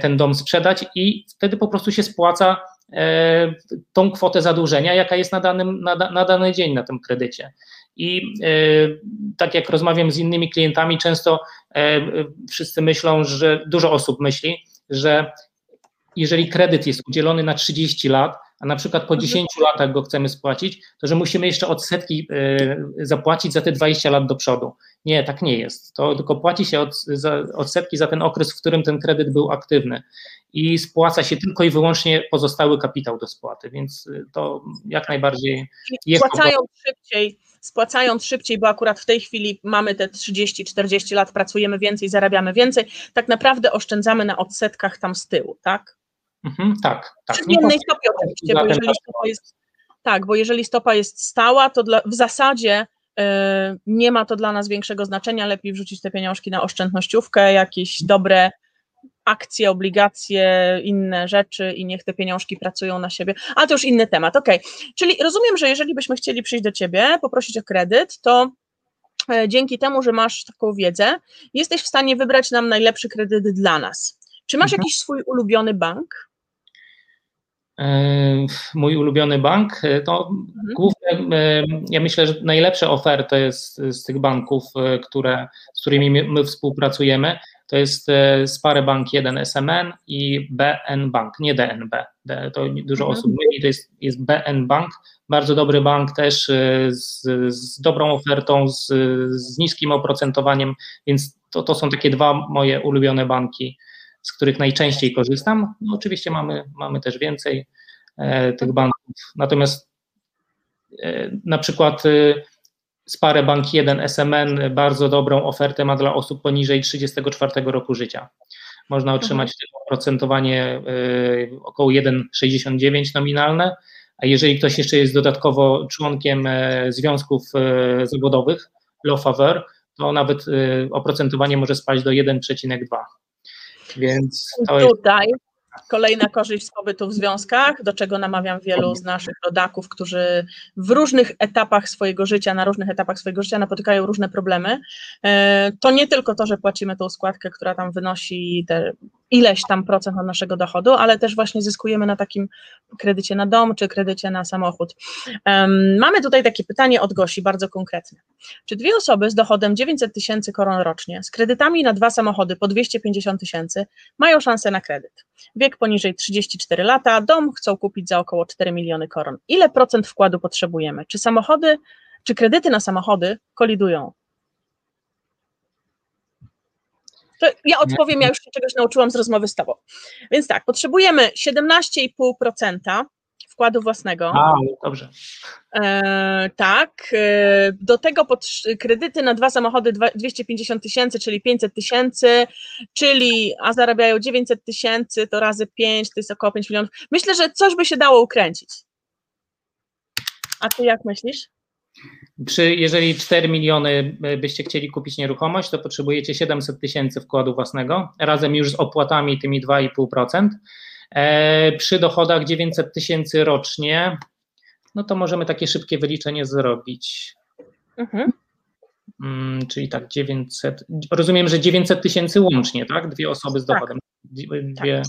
ten dom sprzedać i wtedy po prostu się spłaca tą kwotę zadłużenia, jaka jest na, danym, na, na dany dzień na tym kredycie. I e, tak jak rozmawiam z innymi klientami, często e, wszyscy myślą, że dużo osób myśli, że jeżeli kredyt jest udzielony na 30 lat, a na przykład po 10 mhm. latach go chcemy spłacić, to że musimy jeszcze odsetki e, zapłacić za te 20 lat do przodu. Nie, tak nie jest. To tylko płaci się od, za, odsetki za ten okres, w którym ten kredyt był aktywny i spłaca się tylko i wyłącznie pozostały kapitał do spłaty, więc to jak najbardziej jest. Spłacają szybciej spłacając szybciej, bo akurat w tej chwili mamy te 30-40 lat, pracujemy więcej, zarabiamy więcej, tak naprawdę oszczędzamy na odsetkach tam z tyłu, tak? Mhm, tak, tak. Przy zmiennej stopie oczywiście, bo jeżeli stopa jest, tak, bo jeżeli stopa jest stała, to dla, w zasadzie yy, nie ma to dla nas większego znaczenia, lepiej wrzucić te pieniążki na oszczędnościówkę, jakieś dobre akcje, obligacje, inne rzeczy i niech te pieniążki pracują na siebie. A to już inny temat, ok. Czyli rozumiem, że jeżeli byśmy chcieli przyjść do Ciebie, poprosić o kredyt, to e, dzięki temu, że masz taką wiedzę, jesteś w stanie wybrać nam najlepszy kredyt dla nas. Czy masz mhm. jakiś swój ulubiony bank? E, mój ulubiony bank, e, to mhm. głównie, ja myślę, że najlepsze oferty jest z tych banków, które, z którymi my współpracujemy, to jest e, Spare Bank 1 SMN i BN Bank, nie DNB. To dużo mhm. osób myli, to jest, jest BN Bank, bardzo dobry bank też e, z, z dobrą ofertą, z, z niskim oprocentowaniem, więc to, to są takie dwa moje ulubione banki, z których najczęściej korzystam. No, oczywiście mamy, mamy też więcej e, tych banków, natomiast e, na przykład e, Spare Bank 1 SMN bardzo dobrą ofertę ma dla osób poniżej 34 roku życia. Można otrzymać mhm. oprocentowanie y, około 1,69 nominalne, a jeżeli ktoś jeszcze jest dodatkowo członkiem e, związków e, zawodowych, law favor, to nawet y, oprocentowanie może spaść do 1,2. Więc to Tutaj Kolejna korzyść z pobytu w związkach, do czego namawiam wielu z naszych rodaków, którzy w różnych etapach swojego życia, na różnych etapach swojego życia napotykają różne problemy. E, to nie tylko to, że płacimy tą składkę, która tam wynosi te ileś tam procent od naszego dochodu, ale też właśnie zyskujemy na takim kredycie na dom czy kredycie na samochód. Mamy tutaj takie pytanie od Gosi, bardzo konkretne. Czy dwie osoby z dochodem 900 tysięcy koron rocznie, z kredytami na dwa samochody po 250 tysięcy, mają szansę na kredyt? Wiek poniżej 34 lata, dom chcą kupić za około 4 miliony koron. Ile procent wkładu potrzebujemy? Czy samochody, czy kredyty na samochody kolidują To ja odpowiem, ja już się czegoś nauczyłam z rozmowy z Tobą. Więc tak, potrzebujemy 17,5% wkładu własnego. A, dobrze. E, tak. E, do tego kredyty na dwa samochody 250 tysięcy, czyli 500 tysięcy, czyli a zarabiają 900 tysięcy, to razy 5, to jest około 5 milionów. Myślę, że coś by się dało ukręcić. A ty jak myślisz? Przy, jeżeli 4 miliony e, byście chcieli kupić nieruchomość, to potrzebujecie 700 tysięcy wkładu własnego, razem już z opłatami tymi 2,5%. E, przy dochodach 900 tysięcy rocznie, no to możemy takie szybkie wyliczenie zrobić. Mhm. Mm, czyli tak 900, rozumiem, że 900 tysięcy łącznie, tak? Dwie osoby z tak. dochodem, tak. dwie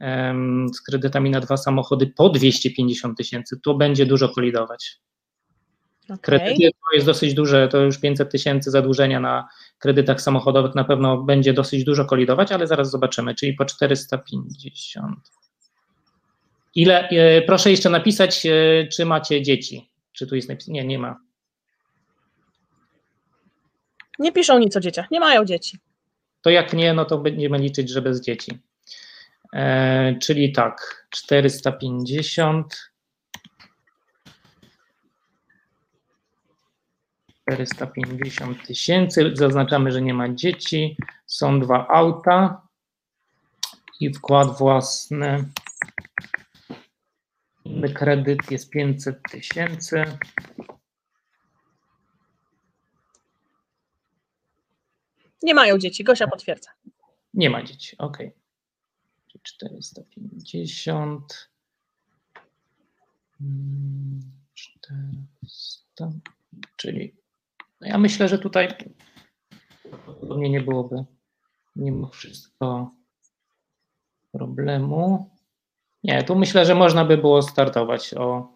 tak. z kredytami na dwa samochody po 250 tysięcy, to będzie dużo kolidować. Okay. Kredyty to jest dosyć duże, to już 500 tysięcy zadłużenia na kredytach samochodowych na pewno będzie dosyć dużo kolidować, ale zaraz zobaczymy, czyli po 450. Ile, e, proszę jeszcze napisać, e, czy macie dzieci. Czy tu jest napisane? Nie, nie ma. Nie piszą nic o dzieciach, nie mają dzieci. to jak nie, no to będziemy liczyć, że bez dzieci. E, czyli tak, 450 450 tysięcy, zaznaczamy, że nie ma dzieci, są dwa auta i wkład własny. Kredyt jest 500 tysięcy. Nie mają dzieci, Gosia potwierdza. Nie ma dzieci, ok. 450. 400, czyli no ja myślę, że tutaj pewnie nie byłoby mimo wszystko problemu. Nie, tu myślę, że można by było startować o,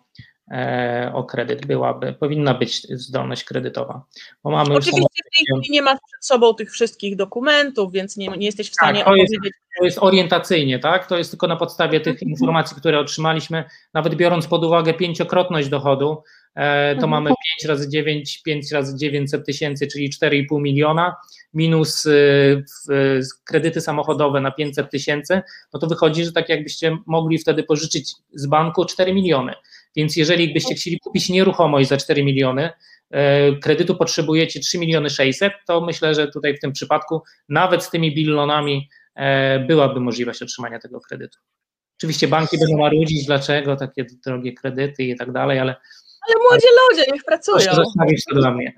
e, o kredyt. Byłaby, powinna być zdolność kredytowa. Bo mamy Oczywiście w tej chwili nie masz przed sobą tych wszystkich dokumentów, więc nie, nie jesteś w stanie tak, to jest, to jest orientacyjnie, tak? To jest tylko na podstawie tych mhm. informacji, które otrzymaliśmy, nawet biorąc pod uwagę pięciokrotność dochodu, E, to mhm. mamy 5 razy 9, 5 razy 900 tysięcy, czyli 4,5 miliona, minus y, kredyty samochodowe na 500 tysięcy, no to wychodzi, że tak jakbyście mogli wtedy pożyczyć z banku 4 miliony. Więc jeżeli byście chcieli kupić nieruchomość za 4 miliony, e, kredytu potrzebujecie 3 miliony 600, to myślę, że tutaj w tym przypadku nawet z tymi bilonami e, byłaby możliwość otrzymania tego kredytu. Oczywiście banki będą marudzić, dlaczego takie drogie kredyty i tak dalej, ale ale młodzi ludzie, niech pracują. Zostawić to dla mnie.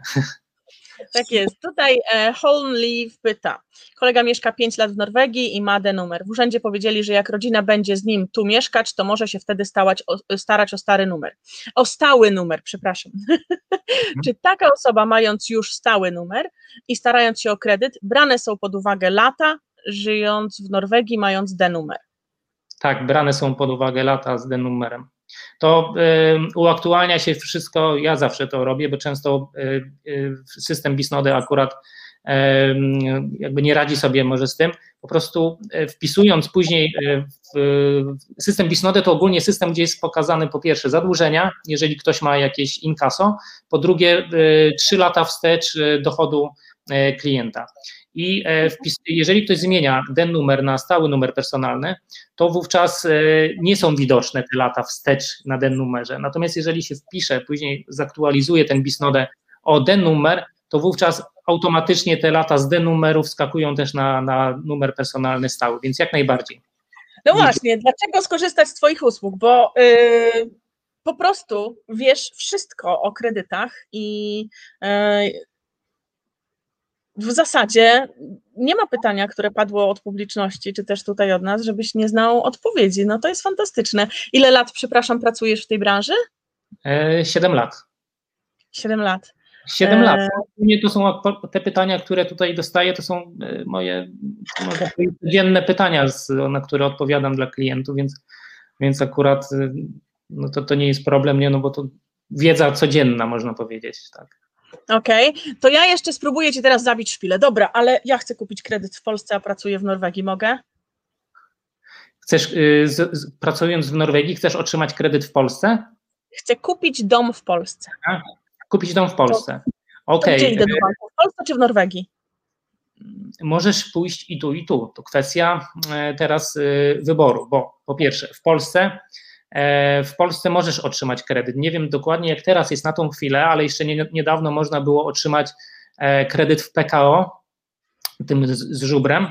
Tak jest. Tutaj e, Leaf pyta. Kolega mieszka 5 lat w Norwegii i ma D-numer. W urzędzie powiedzieli, że jak rodzina będzie z nim tu mieszkać, to może się wtedy stałać, o, starać o stary numer. O stały numer, przepraszam. Czy taka osoba, mając już stały numer i starając się o kredyt, brane są pod uwagę lata, żyjąc w Norwegii, mając D-numer? Tak, brane są pod uwagę lata z D-numerem to uaktualnia się wszystko, ja zawsze to robię, bo często y, y, system Bisnody akurat jakby nie radzi sobie może z tym, po prostu wpisując później system Bisnode to ogólnie system, gdzie jest pokazany po pierwsze zadłużenia, jeżeli ktoś ma jakieś inkaso, po drugie 3 e, lata wstecz dochodu klienta. I e, wpis, jeżeli ktoś zmienia ten numer na stały numer personalny, to wówczas e, nie są widoczne te lata wstecz na den numerze. Natomiast jeżeli się wpisze, później zaktualizuje ten bisnodę o den numer, to wówczas automatycznie te lata z den numeru wskakują też na, na numer personalny stały, więc jak najbardziej. No właśnie, dlaczego skorzystać z Twoich usług? Bo yy, po prostu wiesz wszystko o kredytach i yy, w zasadzie nie ma pytania, które padło od publiczności, czy też tutaj od nas, żebyś nie znał odpowiedzi. No to jest fantastyczne. Ile lat, przepraszam, pracujesz w tej branży? E, siedem lat. Siedem lat. Siedem e... lat. Nie to są te pytania, które tutaj dostaję, to są e, moje codzienne pytania, na które odpowiadam dla klientów, więc, więc akurat no to, to nie jest problem, nie, no bo to wiedza codzienna, można powiedzieć, tak. Okej, okay. to ja jeszcze spróbuję Ci teraz zabić szpilę. Dobra, ale ja chcę kupić kredyt w Polsce, a pracuję w Norwegii. Mogę? Chcesz, yy, z, z, pracując w Norwegii, chcesz otrzymać kredyt w Polsce? Chcę kupić dom w Polsce. A, kupić dom w Polsce. Okej. Okay. Gdzie idę do banku? W Polsce czy w Norwegii? Możesz pójść i tu, i tu. To kwestia e, teraz y, wyboru, bo po pierwsze, w Polsce w Polsce możesz otrzymać kredyt. Nie wiem dokładnie, jak teraz jest na tą chwilę, ale jeszcze nie, niedawno można było otrzymać e, kredyt w PKO, tym z, żubrem,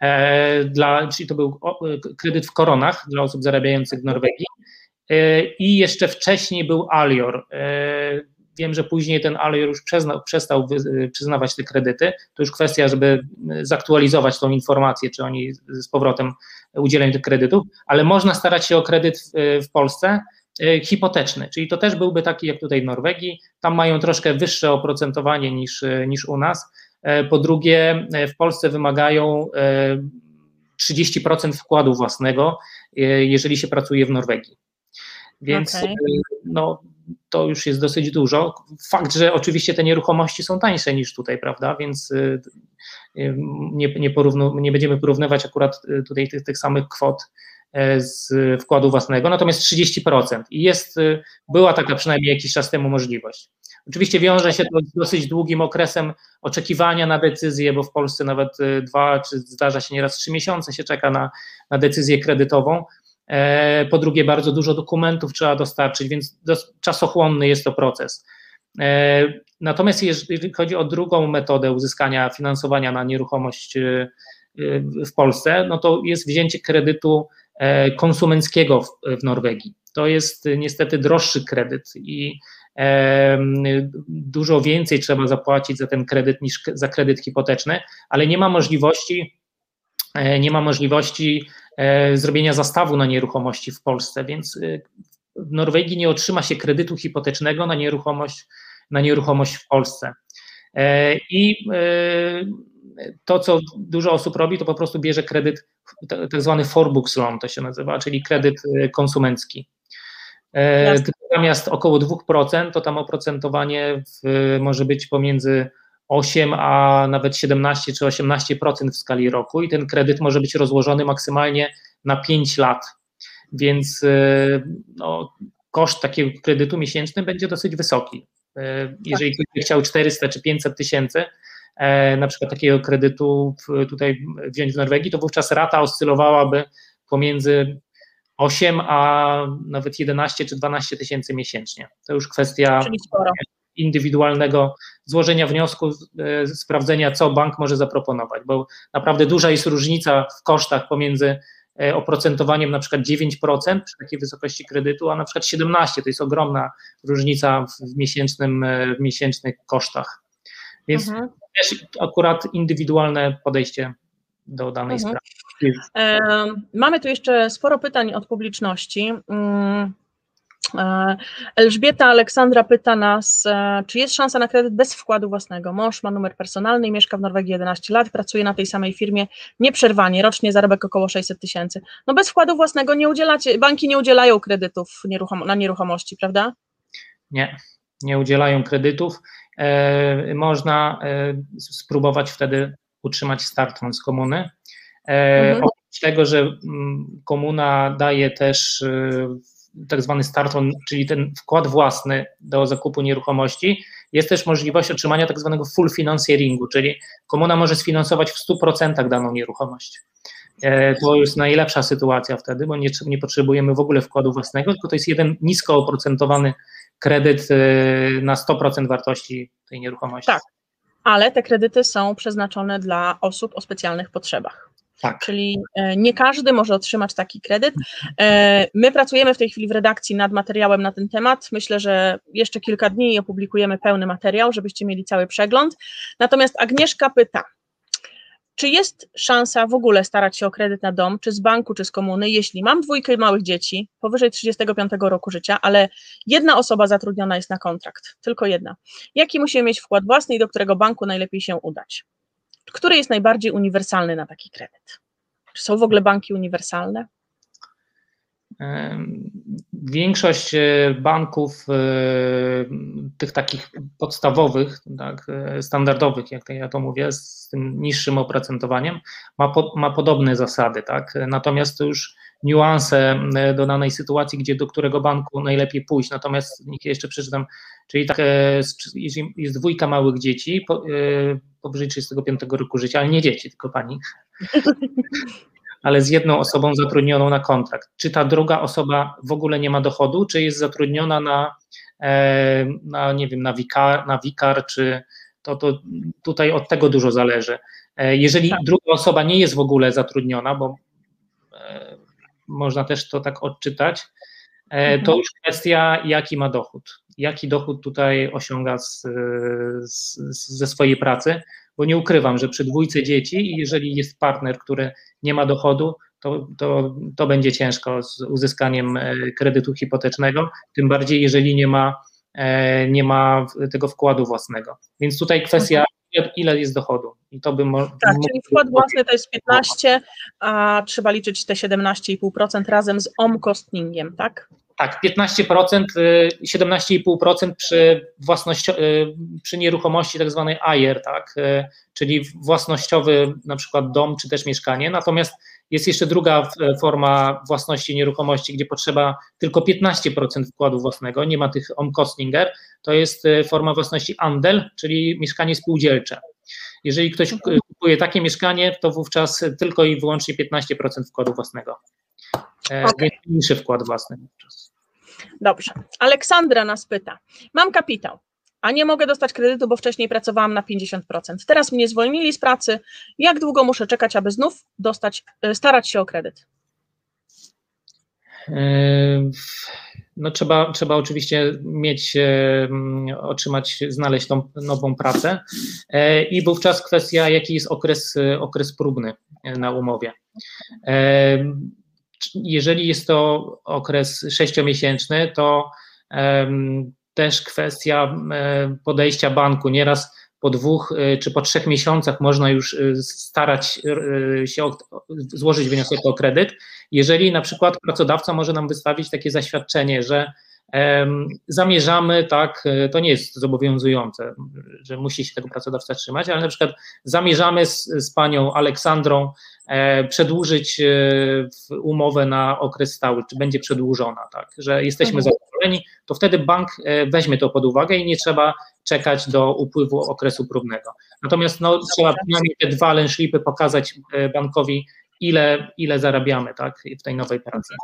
e, dla, czyli to był kredyt w koronach dla osób zarabiających w Norwegii. I jeszcze wcześniej był Alior. Wiem, że później ten Alior już przestał przyznawać te kredyty. To już kwestia, żeby zaktualizować tą informację, czy oni z powrotem udzieleniu tych kredytów, ale można starać się o kredyt w, w Polsce e, hipoteczny, czyli to też byłby taki jak tutaj w Norwegii, tam mają troszkę wyższe oprocentowanie niż, e, niż u nas. E, po drugie, w Polsce wymagają 30% wkładu własnego, jeżeli się pracuje w Norwegii. Więc okay. no, to już jest dosyć dużo. Fakt, że oczywiście te nieruchomości są tańsze niż tutaj, prawda? Więc nie, nie, porównu, nie będziemy porównywać akurat y, tutaj tych, tych samych kwot e, z wkładu własnego, natomiast 30%. I jest, y, była taka przynajmniej jakiś czas temu możliwość. Oczywiście wiąże się to z dosyć długim okresem oczekiwania na decyzję, bo w Polsce nawet dwa, czy zdarza się nieraz trzy miesiące się czeka na, na decyzję kredytową. Po drugie, bardzo dużo dokumentów trzeba dostarczyć, więc czasochłonny jest to proces. Natomiast jeżeli chodzi o drugą metodę uzyskania finansowania na nieruchomość w Polsce, no to jest wzięcie kredytu e, konsumenckiego w, Norwegii. To jest niestety droższy kredyt i e, dużo więcej trzeba zapłacić za ten kredyt niż za kredyt hipoteczny, ale nie ma możliwości, e, nie ma możliwości zrobienia zastawu na nieruchomości w Polsce, więc w Norwegii nie otrzyma się kredytu hipotecznego na nieruchomość, na nieruchomość w Polsce. I to, co dużo osób robi, to po prostu bierze kredyt, tak zwany forbooks loan to się nazywa, czyli kredyt y, konsumencki. E, Jasne. Natomiast około 2% to tam oprocentowanie w, może być pomiędzy 8 a nawet 17 czy 18% w skali roku i ten kredyt może być rozłożony maksymalnie na 5 lat. Więc y, no, koszt takiego kredytu miesięczny będzie dosyć wysoki. E, jeżeli ktoś by chciał 400 czy 500 tysięcy, E, na przykład takiego kredytu tutaj wziąć w Norwegii, to wówczas rata oscylowałaby pomiędzy 8 a nawet 11 czy 12 tysięcy miesięcznie. To już kwestia indywidualnego złożenia wniosku, e, sprawdzenia, co bank może zaproponować, bo naprawdę duża jest różnica w kosztach pomiędzy e, oprocentowaniem na przykład 9% przy takiej wysokości kredytu, a na przykład 17%. To jest ogromna różnica w, miesięcznym, w miesięcznych kosztach. Więc mhm. też akurat indywidualne podejście do danej mhm. sprawy. E, mamy tu jeszcze sporo pytań od publiczności. E, Elżbieta Aleksandra pyta nas, e, czy jest szansa na kredyt bez wkładu własnego? Mąż ma numer personalny i mieszka w Norwegii 11 lat, pracuje na tej samej firmie nieprzerwanie, rocznie zarobek około 600 tysięcy. No bez wkładu własnego nie udzielacie, banki nie udzielają kredytów na nieruchomości, prawda? Nie, nie udzielają kredytów. E, można e, spróbować wtedy utrzymać start z komuny. E, mhm. Oprócz tego, że mm, komuna daje też tak zwany startron, czyli ten wkład własny do zakupu nieruchomości, jest też możliwość otrzymania tak zwanego full financieringu, czyli komuna może sfinansować w 100% daną nieruchomość. To jest najlepsza sytuacja wtedy, bo nie, nie potrzebujemy w ogóle wkładu własnego, tylko to jest jeden nisko oprocentowany kredyt y, na 100% wartości tej nieruchomości. Tak, ale te kredyty są przeznaczone dla osób o specjalnych potrzebach. Tak. Czyli e, nie każdy może otrzymać taki kredyt. E, my pracujemy w tej chwili w redakcji nad materiałem na ten temat. Myślę, że jeszcze kilka dni opublikujemy pełny materiał, żebyście mieli cały przegląd. Natomiast Agnieszka pyta, czy jest szansa w ogóle starać się o kredyt na dom, czy z banku, czy z komuny, jeśli mam dwójkę małych dzieci, powyżej 35 roku życia, ale jedna osoba zatrudniona jest na kontrakt, tylko jedna. Jaki musimy mieć wkład własny i do którego banku najlepiej się udać? Który jest najbardziej uniwersalny na taki kredyt? Czy są w ogóle banki uniwersalne? Większość e, banków, e, tych takich podstawowych, tak, e, standardowych, jak ja to mówię, z tym niższym oprocentowaniem, ma, po, ma podobne zasady. Tak? Natomiast to już niuanse do danej sytuacji, gdzie do którego banku najlepiej pójść. Natomiast jeszcze przeczytam, czyli tak, jest dwójka małych dzieci powyżej 35 roku życia, ale nie dzieci, tylko pani. (laughs) ale z jedną osobą zatrudnioną na kontrakt. Czy ta druga osoba w ogóle nie ma dochodu, czy jest zatrudniona na, e, na nie wiem, na wikar, na wikar czy to, to tutaj od tego dużo zależy. E, jeżeli tak. druga osoba nie jest w ogóle zatrudniona, bo e, można też to tak odczytać, mhm. to już kwestia, jaki ma dochód. Jaki dochód tutaj osiąga z, z, ze swojej pracy, bo nie ukrywam, że przy dwójce dzieci, jeżeli jest partner, który nie ma dochodu, to, to, to będzie ciężko z uzyskaniem e, kredytu hipotecznego, tym bardziej jeżeli nie ma, e, nie ma tego wkładu własnego. Więc tutaj kwestia, ile jest dochodu. I to by tak, czyli wkład własny to jest 15, a trzeba liczyć te 17,5% razem z omkostningiem, tak? Tak, 15%, 17,5% y, przy, własności, y, przy nieruchomości tak zwanej AIR, tak, y, czyli własnościowy na przykład dom czy też mieszkanie, natomiast Jest jeszcze druga forma własności nieruchomości, gdzie potrzeba tylko 15% wkładu własnego, nie ma tych omkostninger, to jest forma własności andel, czyli mieszkanie spółdzielcze. Jeżeli ktoś kupuje takie mieszkanie, to wówczas tylko i wyłącznie 15% wkładu własnego. Okay. Więc mniejszy wkład własny wówczas. Dobrze. Aleksandra nas pyta. Mam kapitał, a nie mogę dostać kredytu, bo wcześniej pracowałam na 50%. Teraz mnie zwolnili z pracy. Jak długo muszę czekać, aby znów dostać, e, starać się o kredyt? E, no trzeba, trzeba oczywiście mieć, e, otrzymać, znaleźć tą nową pracę i wówczas kwestia, jaki jest okres, okres próbny na umowie. Jeżeli jest to okres sześciomiesięczny, to też kwestia podejścia banku. Nieraz po dwóch e, czy po trzech miesiącach można już e, starać e, się złożyć wniosek o kredyt. Jeżeli na przykład pracodawca może nam wystawić takie zaświadczenie, że zamierzamy, tak, to nie jest zobowiązujące, że musi się tego pracodawca trzymać, ale na przykład zamierzamy z, z panią Aleksandrą E, przedłużyć e, umowę na okres stały, czy będzie przedłużona, tak, że jesteśmy mhm. zadowoleni, to wtedy bank e, weźmie to pod uwagę i nie trzeba czekać do upływu okresu próbnego. Natomiast no, trzeba przynajmniej te dwa lęszlipy pokazać bankowi, ile, ile zarabiamy tak, w tej nowej pracy.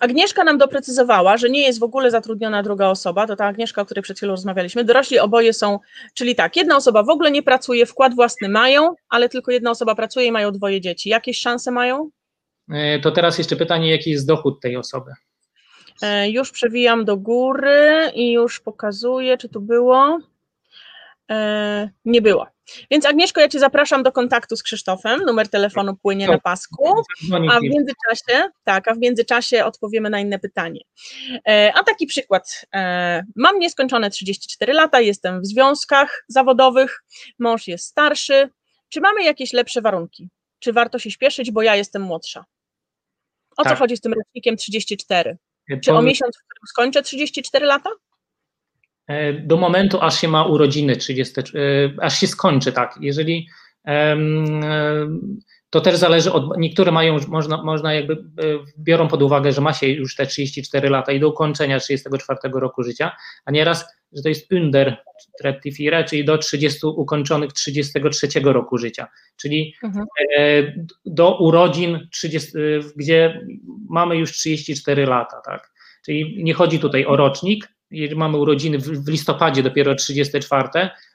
Agnieszka nam doprecyzowała, że nie jest w ogóle zatrudniona druga osoba, to ta Agnieszka, o której przed chwilą rozmawialiśmy. Dorośli oboje są, czyli tak, jedna osoba w ogóle nie pracuje, wkład własny mają, ale tylko jedna osoba pracuje i mają dwoje dzieci. Jakieś szanse mają? E, to teraz jeszcze pytanie, jaki jest dochód tej osoby? E, już przewijam do góry i już pokazuję, czy tu było. E, nie było. Więc Agnieszko, ja Cię zapraszam do kontaktu z Krzysztofem, numer telefonu płynie na pasku, a w międzyczasie, tak, a w międzyczasie odpowiemy na inne pytanie. E, a taki przykład, e, mam nieskończone 34 lata, jestem w związkach zawodowych, mąż jest starszy, czy mamy jakieś lepsze warunki? Czy warto się śpieszyć, bo ja jestem młodsza? O tak. co chodzi z tym rocznikiem 34? Czy o miesiąc, w którym skończę 34 lata? E, do momentu, aż się ma urodziny 30, e, aż się skończy, tak. Jeżeli e, to też zależy od, niektóre mają, można, można jakby, biorą pod uwagę, że ma się już te 34 lata i do ukończenia 34 roku życia, a nieraz, że to jest under 34, czyli do 30 ukończonych 33 roku życia, czyli mhm. do urodzin 30, gdzie mamy już 34 lata, tak. Czyli nie chodzi tutaj o rocznik, jeżeli mamy urodziny w, listopadzie dopiero 34,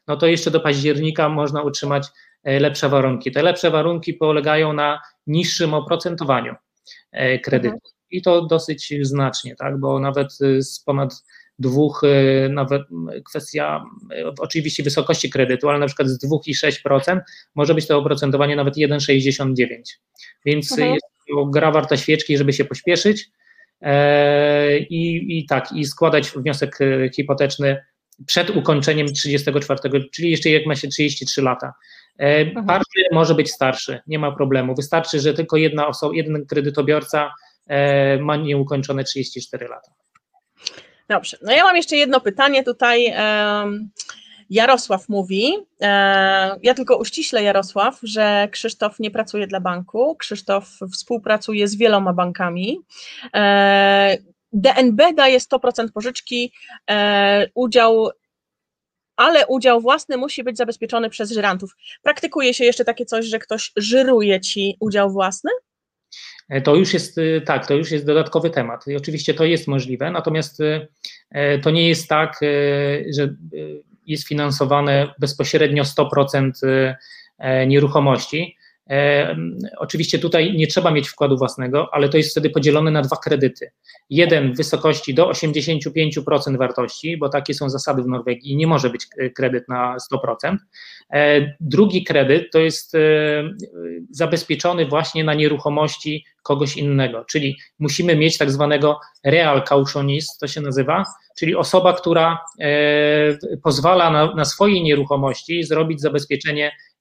no to jeszcze do października można utrzymać e, lepsze warunki. Te lepsze warunki polegają na niższym oprocentowaniu e, kredytu. Mhm. I to dosyć znacznie, tak, bo nawet e, z ponad dwóch, nawet kwestia oczywiście wysokości kredytu, ale na przykład z 2,6% może być to oprocentowanie nawet 1,69. Więc mhm. jest to gra warta świeczki, żeby się pośpieszyć, i, i tak, i składać wniosek e, hipoteczny przed ukończeniem 34, czyli jeszcze jak ma się 33 lata. E, Partner mhm. może być starszy, nie ma problemu. Wystarczy, że tylko jedna osoba, jeden kredytobiorca ma nieukończone 34 lata. Dobrze. No ja mam jeszcze jedno pytanie tutaj. Jarosław mówi, e, ja tylko uściślę Jarosław, że Krzysztof nie pracuje dla banku, Krzysztof współpracuje z wieloma bankami. E, DNB daje 100% pożyczki, e, udział ale udział własny musi być zabezpieczony przez żyrantów. Praktykuje się jeszcze takie coś, że ktoś żyruje ci udział własny? To już jest tak, to już jest dodatkowy temat. I oczywiście to jest możliwe, natomiast to nie jest tak, że jest finansowane bezpośrednio 100% y, e, nieruchomości. E, oczywiście tutaj nie trzeba mieć wkładu własnego, ale to jest wtedy podzielone na dwa kredyty. Jeden w wysokości do 85% wartości, bo takie są zasady w Norwegii, nie może być e, kredyt na 100%. Drugi kredyt to jest zabezpieczony właśnie na nieruchomości kogoś innego, czyli musimy mieć tak zwanego real cautionist, to się nazywa, czyli osoba, która e, pozwala na, na swojej nieruchomości zrobić zabezpieczenie e,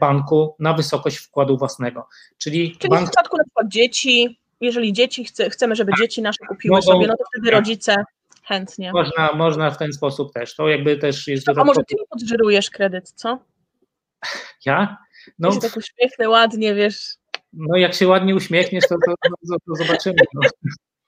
banku na wysokość wkładu własnego. Czyli, czyli bank... w przypadku na przykład dzieci, jeżeli dzieci chce, chcemy, żeby dzieci nasze kupiły Mogą, sobie, no to wtedy tak. rodzice chętnie. Można, można w ten sposób też. To jakby też jest. A może ty mi podżyrujesz kredyt, co? Ja? No. Jesteś tak uśmiechny, ładnie, wiesz. No jak się ładnie uśmiechniesz, to, to, to, to zobaczymy. No.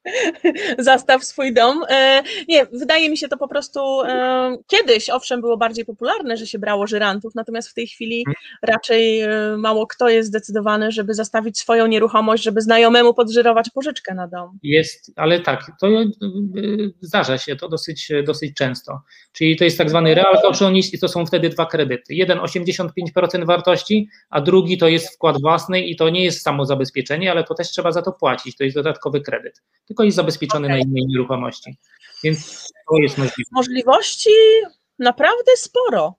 (laughs) zastaw swój dom. E, nie, wydaje mi się to po prostu e, kiedyś, owszem, było bardziej popularne, że się brało żyrantów, natomiast w tej chwili mhm. raczej e, mało kto jest zdecydowany, żeby zastawić swoją nieruchomość, żeby znajomemu podżyrować pożyczkę na dom. Jest, ale tak, to zdarza się to dosyć, dosyć często. Czyli to jest tak zwany real cautionist i to są wtedy dwa kredyty. Jeden 85% wartości, a drugi to jest wkład własny i to nie jest samo zabezpieczenie, ale to też trzeba za to płacić, to jest dodatkowy kredyt tylko jest zabezpieczony okay. na innej nieruchomości. Więc to jest możliwe. Możliwości naprawdę sporo.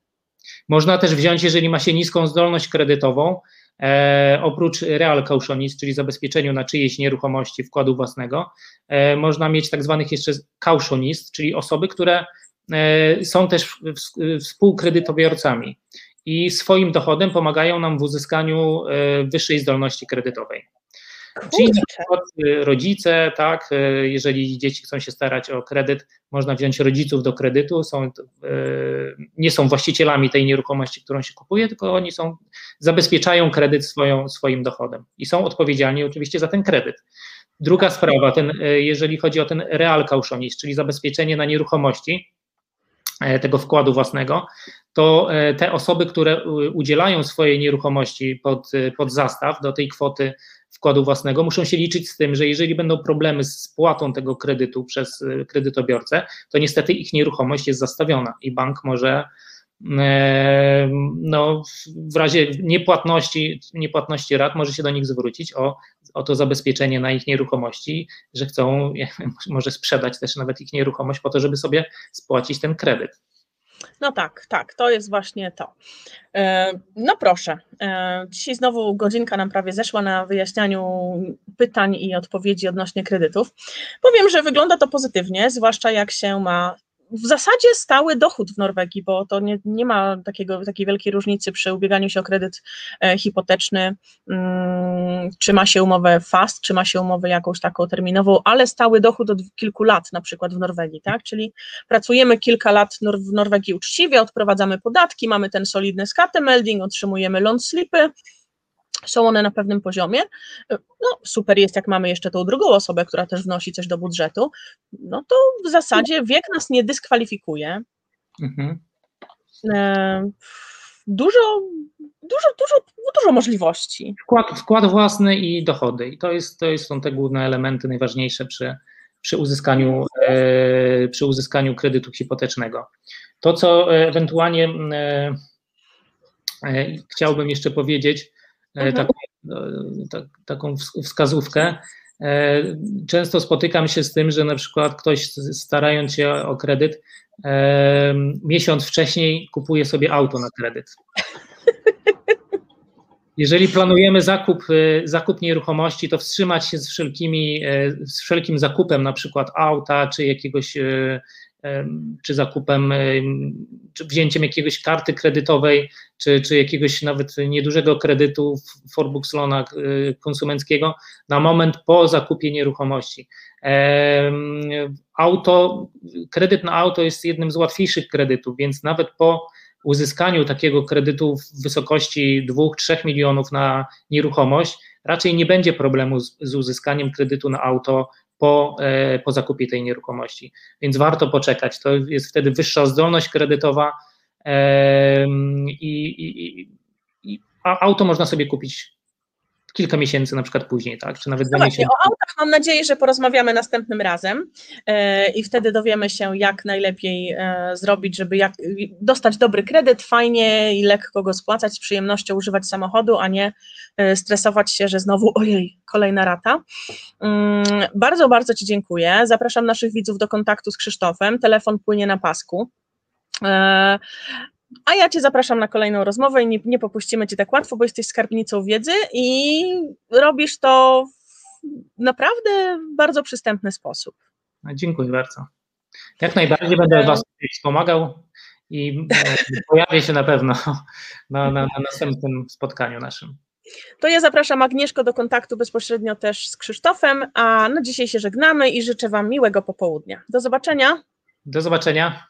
Można też wziąć, jeżeli ma się niską zdolność kredytową, e, oprócz real cautionist, czyli zabezpieczeniu na czyjeś nieruchomości wkładu własnego, e, można mieć tak zwanych jeszcze cautionist, czyli osoby, które e, są też współkredytobiorcami i swoim dochodem pomagają nam w uzyskaniu e, wyższej zdolności kredytowej. Czyli y, rodzice, tak, y, jeżeli dzieci chcą się starać o kredyt, można wziąć rodziców do kredytu, są, y, nie są właścicielami tej nieruchomości, którą się kupuje, tylko oni są, zabezpieczają kredyt swoją, swoim dochodem i są odpowiedzialni oczywiście za ten kredyt. Druga sprawa, ten, jeżeli chodzi o ten real cautionist, czyli zabezpieczenie na nieruchomości, e, tego wkładu własnego, to e, te osoby, które udzielają swojej nieruchomości pod, pod zastaw do tej kwoty wkładu własnego, muszą się liczyć z tym, że jeżeli będą problemy z spłatą tego kredytu przez y, kredytobiorcę, to niestety ich nieruchomość jest zastawiona i bank może e, no, w razie niepłatności, niepłatności rat może się do nich zwrócić o, o to zabezpieczenie na ich nieruchomości, że chcą (laughs) może sprzedać też nawet ich nieruchomość po to, żeby sobie spłacić ten kredyt. No tak, tak, to jest właśnie to. E, no proszę, e, dzisiaj znowu godzinka nam prawie zeszła na wyjaśnianiu pytań i odpowiedzi odnośnie kredytów. Powiem, że wygląda to pozytywnie, zwłaszcza jak się ma w zasadzie stały dochód w Norwegii, bo to nie, nie ma takiego, takiej wielkiej różnicy przy ubieganiu się o kredyt e, hipoteczny, mm, czy ma się umowę fast, czy ma się umowę jakąś taką terminową, ale stały dochód od kilku lat na przykład w Norwegii, tak? Czyli pracujemy kilka lat w Norwegii uczciwie, odprowadzamy podatki, mamy ten solidny skatemelding, otrzymujemy loan slipy, są one na pewnym poziomie. No, super jest, jak mamy jeszcze tą drugą osobę, która też wnosi coś do budżetu, no to w zasadzie wiek nas nie dyskwalifikuje. Mhm. E, dużo, dużo, dużo, dużo możliwości. Wkład, wkład własny i dochody. I to, jest, to jest, są te główne elementy najważniejsze przy, przy, uzyskaniu, e, przy uzyskaniu kredytu hipotecznego. To, co ewentualnie e, e chciałbym jeszcze powiedzieć, E, mhm. taką, e, taką wskazówkę. E, często spotykam się z tym, że na przykład ktoś starając się o kredyt, miesiąc wcześniej kupuje sobie auto na kredyt. (laughs) Jeżeli planujemy zakup, zakup nieruchomości, to wstrzymać się z wszelkimi, z wszelkim zakupem, na przykład auta, czy jakiegoś czy zakupem, czy wzięciem jakiegoś karty kredytowej, czy, czy jakiegoś nawet niedużego kredytu Forbux Lona y, konsumenckiego na moment po zakupie nieruchomości. Auto, kredyt na auto jest jednym z łatwiejszych kredytów, więc nawet po uzyskaniu takiego kredytu w wysokości 2-3 milionów na nieruchomość, raczej nie będzie problemu z, z uzyskaniem kredytu na auto po, e, po zakupie tej nieruchomości. Więc warto poczekać. To jest wtedy wyższa zdolność kredytowa i, i, i auto można sobie kupić kilka miesięcy na przykład później, tak? Czy nawet no właśnie, o autach mam nadzieję, że porozmawiamy następnym razem e, i wtedy dowiemy się, jak najlepiej e, zrobić, żeby jak, dostać dobry kredyt, fajnie i lekko go spłacać, z przyjemnością używać samochodu, a nie e, stresować się, że znowu ojej, kolejna rata. Mm, bardzo, bardzo Ci dziękuję. Zapraszam naszych widzów do kontaktu z Krzysztofem. Telefon płynie na pasku. A ja Cię zapraszam na kolejną rozmowę i nie, nie popuścimy Cię tak łatwo, bo jesteś skarbnicą wiedzy i robisz to w naprawdę bardzo przystępny sposób. No, dziękuję bardzo. Jak najbardziej będę Was wspomagał i e, pojawię się na pewno na, na, na następnym spotkaniu naszym. To ja zapraszam Agnieszko do kontaktu bezpośrednio też z Krzysztofem, a na dzisiaj się żegnamy i życzę Wam miłego popołudnia. Do zobaczenia. Do zobaczenia.